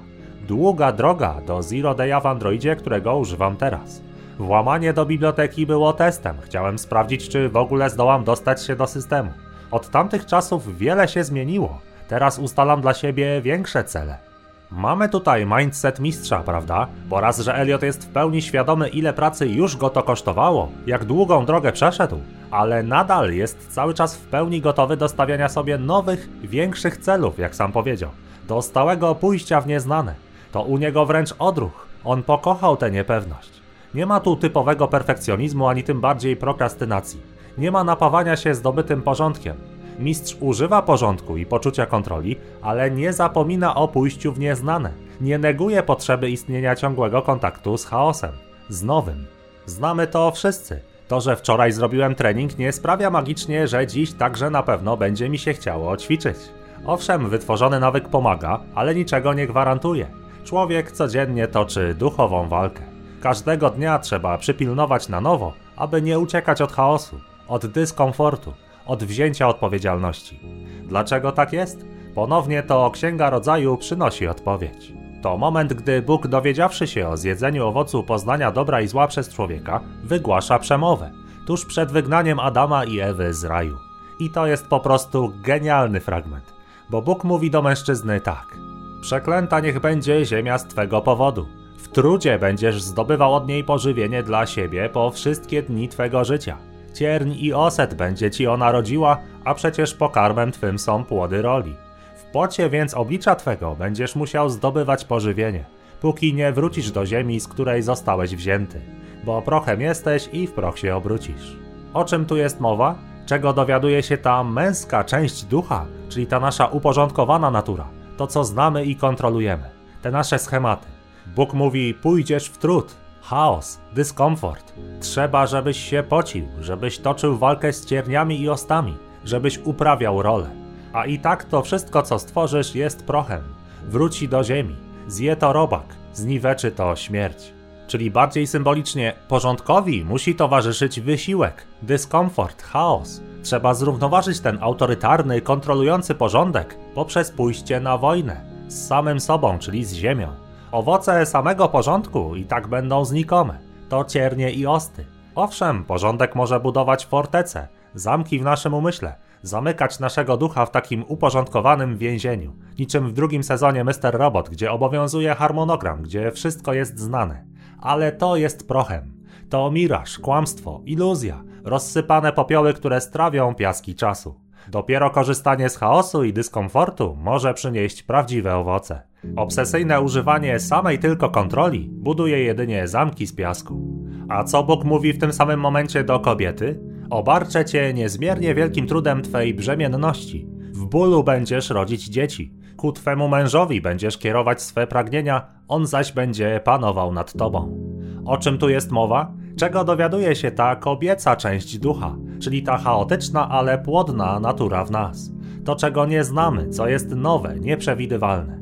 Długa droga do Zero Day'a w Androidzie, którego używam teraz. Włamanie do biblioteki było testem. Chciałem sprawdzić, czy w ogóle zdołam dostać się do systemu. Od tamtych czasów wiele się zmieniło. Teraz ustalam dla siebie większe cele. Mamy tutaj mindset mistrza, prawda? Bo raz, że Elliot jest w pełni świadomy, ile pracy już go to kosztowało, jak długą drogę przeszedł, ale nadal jest cały czas w pełni gotowy do stawiania sobie nowych, większych celów, jak sam powiedział, do stałego pójścia w nieznane. To u niego wręcz odruch. On pokochał tę niepewność. Nie ma tu typowego perfekcjonizmu, ani tym bardziej prokrastynacji. Nie ma napawania się zdobytym porządkiem. Mistrz używa porządku i poczucia kontroli, ale nie zapomina o pójściu w nieznane. Nie neguje potrzeby istnienia ciągłego kontaktu z chaosem, z nowym. Znamy to wszyscy. To, że wczoraj zrobiłem trening, nie sprawia magicznie, że dziś także na pewno będzie mi się chciało ćwiczyć. Owszem, wytworzony nawyk pomaga, ale niczego nie gwarantuje. Człowiek codziennie toczy duchową walkę. Każdego dnia trzeba przypilnować na nowo, aby nie uciekać od chaosu, od dyskomfortu, od wzięcia odpowiedzialności. Dlaczego tak jest? Ponownie to Księga Rodzaju przynosi odpowiedź. To moment, gdy Bóg, dowiedziawszy się o zjedzeniu owocu poznania dobra i zła przez człowieka, wygłasza przemowę, tuż przed wygnaniem Adama i Ewy z raju. I to jest po prostu genialny fragment, bo Bóg mówi do mężczyzny tak: Przeklęta niech będzie ziemia z twego powodu. W trudzie będziesz zdobywał od niej pożywienie dla siebie po wszystkie dni twego życia. Cierń i oset będzie ci ona rodziła, a przecież pokarmem twym są płody roli. W pocie więc oblicza twego będziesz musiał zdobywać pożywienie, póki nie wrócisz do ziemi, z której zostałeś wzięty, bo prochem jesteś i w proch się obrócisz. O czym tu jest mowa? Czego dowiaduje się ta męska część ducha, czyli ta nasza uporządkowana natura, to co znamy i kontrolujemy, te nasze schematy. Bóg mówi: pójdziesz w trud, chaos, dyskomfort. Trzeba, żebyś się pocił, żebyś toczył walkę z cierniami i ostami, żebyś uprawiał rolę. A i tak to wszystko, co stworzysz, jest prochem. Wróci do ziemi, zje to robak, zniweczy to śmierć. Czyli bardziej symbolicznie, porządkowi musi towarzyszyć wysiłek, dyskomfort, chaos. Trzeba zrównoważyć ten autorytarny, kontrolujący porządek poprzez pójście na wojnę z samym sobą, czyli z ziemią. Owoce samego porządku i tak będą znikome. To ciernie i osty. Owszem, porządek może budować fortece, zamki w naszym umyśle, zamykać naszego ducha w takim uporządkowanym więzieniu, niczym w drugim sezonie Mr. Robot, gdzie obowiązuje harmonogram, gdzie wszystko jest znane. Ale to jest prochem. To miraż, kłamstwo, iluzja, rozsypane popioły, które strawią piaski czasu. Dopiero korzystanie z chaosu i dyskomfortu może przynieść prawdziwe owoce. Obsesyjne używanie samej tylko kontroli buduje jedynie zamki z piasku. A co Bóg mówi w tym samym momencie do kobiety? Obarczę cię niezmiernie wielkim trudem twej brzemienności. W bólu będziesz rodzić dzieci. Ku twemu mężowi będziesz kierować swe pragnienia, on zaś będzie panował nad tobą. O czym tu jest mowa? Czego dowiaduje się ta kobieca część ducha, czyli ta chaotyczna, ale płodna natura w nas? To, czego nie znamy, co jest nowe, nieprzewidywalne.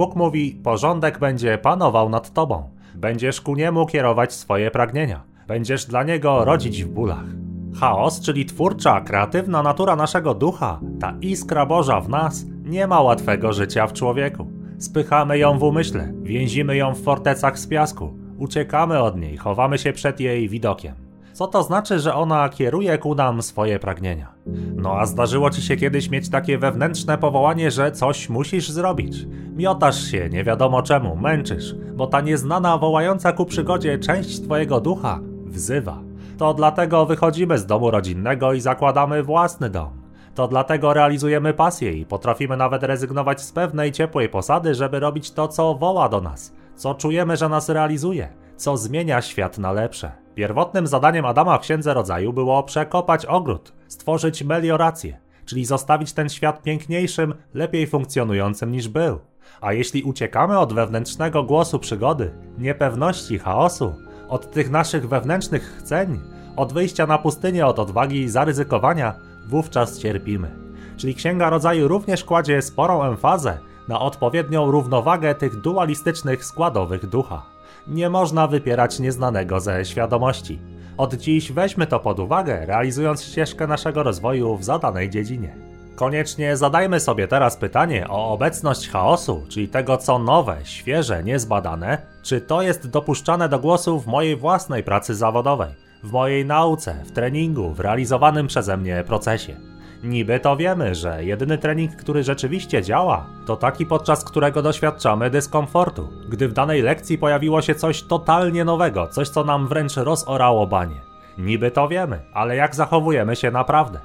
Bóg mówi: Porządek będzie panował nad tobą. Będziesz ku niemu kierować swoje pragnienia. Będziesz dla niego rodzić w bólach. Chaos, czyli twórcza, kreatywna natura naszego ducha, ta iskra Boża w nas, nie ma łatwego życia w człowieku. Spychamy ją w umyśle, więzimy ją w fortecach z piasku, uciekamy od niej, chowamy się przed jej widokiem. Co to znaczy, że ona kieruje ku nam swoje pragnienia? No a zdarzyło ci się kiedyś mieć takie wewnętrzne powołanie, że coś musisz zrobić. Miotasz się, nie wiadomo czemu, męczysz, bo ta nieznana, wołająca ku przygodzie część twojego ducha wzywa. To dlatego wychodzimy z domu rodzinnego i zakładamy własny dom. To dlatego realizujemy pasję i potrafimy nawet rezygnować z pewnej ciepłej posady, żeby robić to, co woła do nas, co czujemy, że nas realizuje, co zmienia świat na lepsze. Pierwotnym zadaniem Adama w Księdze Rodzaju było przekopać ogród, stworzyć meliorację, czyli zostawić ten świat piękniejszym, lepiej funkcjonującym niż był. A jeśli uciekamy od wewnętrznego głosu przygody, niepewności, chaosu, od tych naszych wewnętrznych chceń, od wyjścia na pustynię, od odwagi i zaryzykowania, wówczas cierpimy. Czyli Księga Rodzaju również kładzie sporą emfazę na odpowiednią równowagę tych dualistycznych składowych ducha. Nie można wypierać nieznanego ze świadomości. Od dziś weźmy to pod uwagę, realizując ścieżkę naszego rozwoju w zadanej dziedzinie. Koniecznie zadajmy sobie teraz pytanie o obecność chaosu, czyli tego co nowe, świeże, niezbadane, czy to jest dopuszczane do głosu w mojej własnej pracy zawodowej, w mojej nauce, w treningu, w realizowanym przeze mnie procesie. Niby to wiemy, że jedyny trening, który rzeczywiście działa, to taki, podczas którego doświadczamy dyskomfortu, gdy w danej lekcji pojawiło się coś totalnie nowego, coś co nam wręcz rozorało banie. Niby to wiemy, ale jak zachowujemy się naprawdę?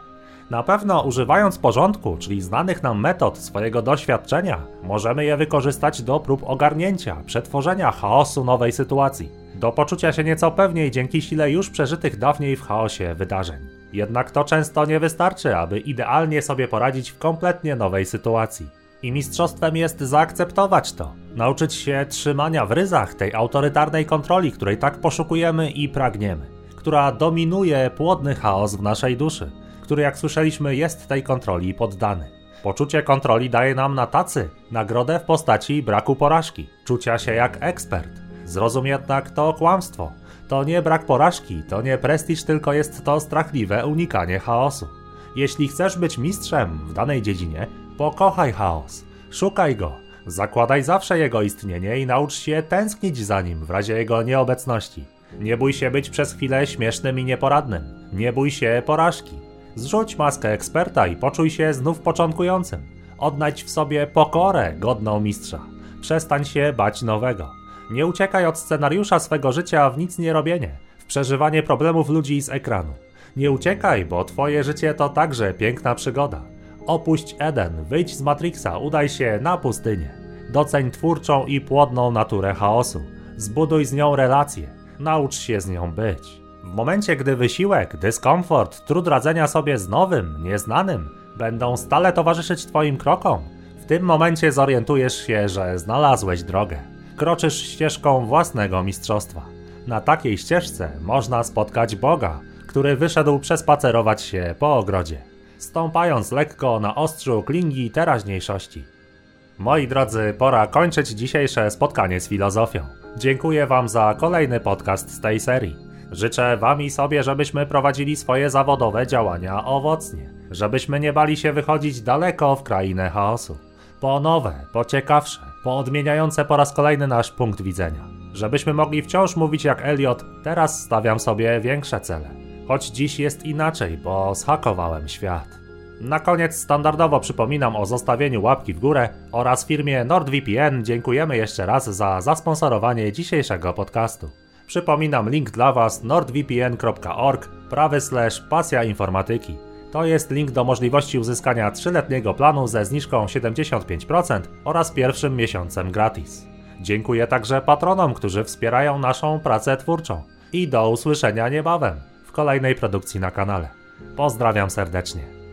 Na pewno używając porządku, czyli znanych nam metod swojego doświadczenia, możemy je wykorzystać do prób ogarnięcia, przetworzenia chaosu nowej sytuacji, do poczucia się nieco pewniej dzięki sile już przeżytych dawniej w chaosie wydarzeń. Jednak to często nie wystarczy, aby idealnie sobie poradzić w kompletnie nowej sytuacji. I mistrzostwem jest zaakceptować to, nauczyć się trzymania w ryzach tej autorytarnej kontroli, której tak poszukujemy i pragniemy, która dominuje płodny chaos w naszej duszy, który jak słyszeliśmy jest tej kontroli poddany. Poczucie kontroli daje nam na tacy nagrodę w postaci braku porażki, czucia się jak ekspert. Zrozum jednak to kłamstwo. To nie brak porażki, to nie prestiż, tylko jest to strachliwe unikanie chaosu. Jeśli chcesz być mistrzem w danej dziedzinie, pokochaj chaos, szukaj go, zakładaj zawsze jego istnienie i naucz się tęsknić za nim w razie jego nieobecności. Nie bój się być przez chwilę śmiesznym i nieporadnym. Nie bój się porażki. Zrzuć maskę eksperta i poczuj się znów początkującym. Odnajdź w sobie pokorę godną mistrza. Przestań się bać nowego. Nie uciekaj od scenariusza swego życia w nic nie robienie, w przeżywanie problemów ludzi z ekranu. Nie uciekaj, bo twoje życie to także piękna przygoda. Opuść Eden, wyjdź z Matrixa, udaj się na pustynię. Doceń twórczą i płodną naturę chaosu. Zbuduj z nią relacje. Naucz się z nią być. W momencie, gdy wysiłek, dyskomfort, trud radzenia sobie z nowym, nieznanym będą stale towarzyszyć Twoim krokom, w tym momencie zorientujesz się, że znalazłeś drogę. Kroczysz ścieżką własnego mistrzostwa. Na takiej ścieżce można spotkać Boga, który wyszedł przespacerować się po ogrodzie, stąpając lekko na ostrzu klingi teraźniejszości. Moi drodzy, pora kończyć dzisiejsze spotkanie z filozofią. Dziękuję Wam za kolejny podcast z tej serii. Życzę Wam i sobie, żebyśmy prowadzili swoje zawodowe działania owocnie, żebyśmy nie bali się wychodzić daleko w krainę chaosu. Po nowe, po ciekawsze, po odmieniające po raz kolejny nasz punkt widzenia. Żebyśmy mogli wciąż mówić jak Elliot, teraz stawiam sobie większe cele. Choć dziś jest inaczej, bo zhakowałem świat. Na koniec standardowo przypominam o zostawieniu łapki w górę oraz firmie NordVPN dziękujemy jeszcze raz za zasponsorowanie dzisiejszego podcastu. Przypominam link dla Was nordvpn.org prawy slash pasja informatyki. To jest link do możliwości uzyskania 3-letniego planu ze zniżką 75% oraz pierwszym miesiącem gratis. Dziękuję także patronom, którzy wspierają naszą pracę twórczą. I do usłyszenia niebawem w kolejnej produkcji na kanale. Pozdrawiam serdecznie.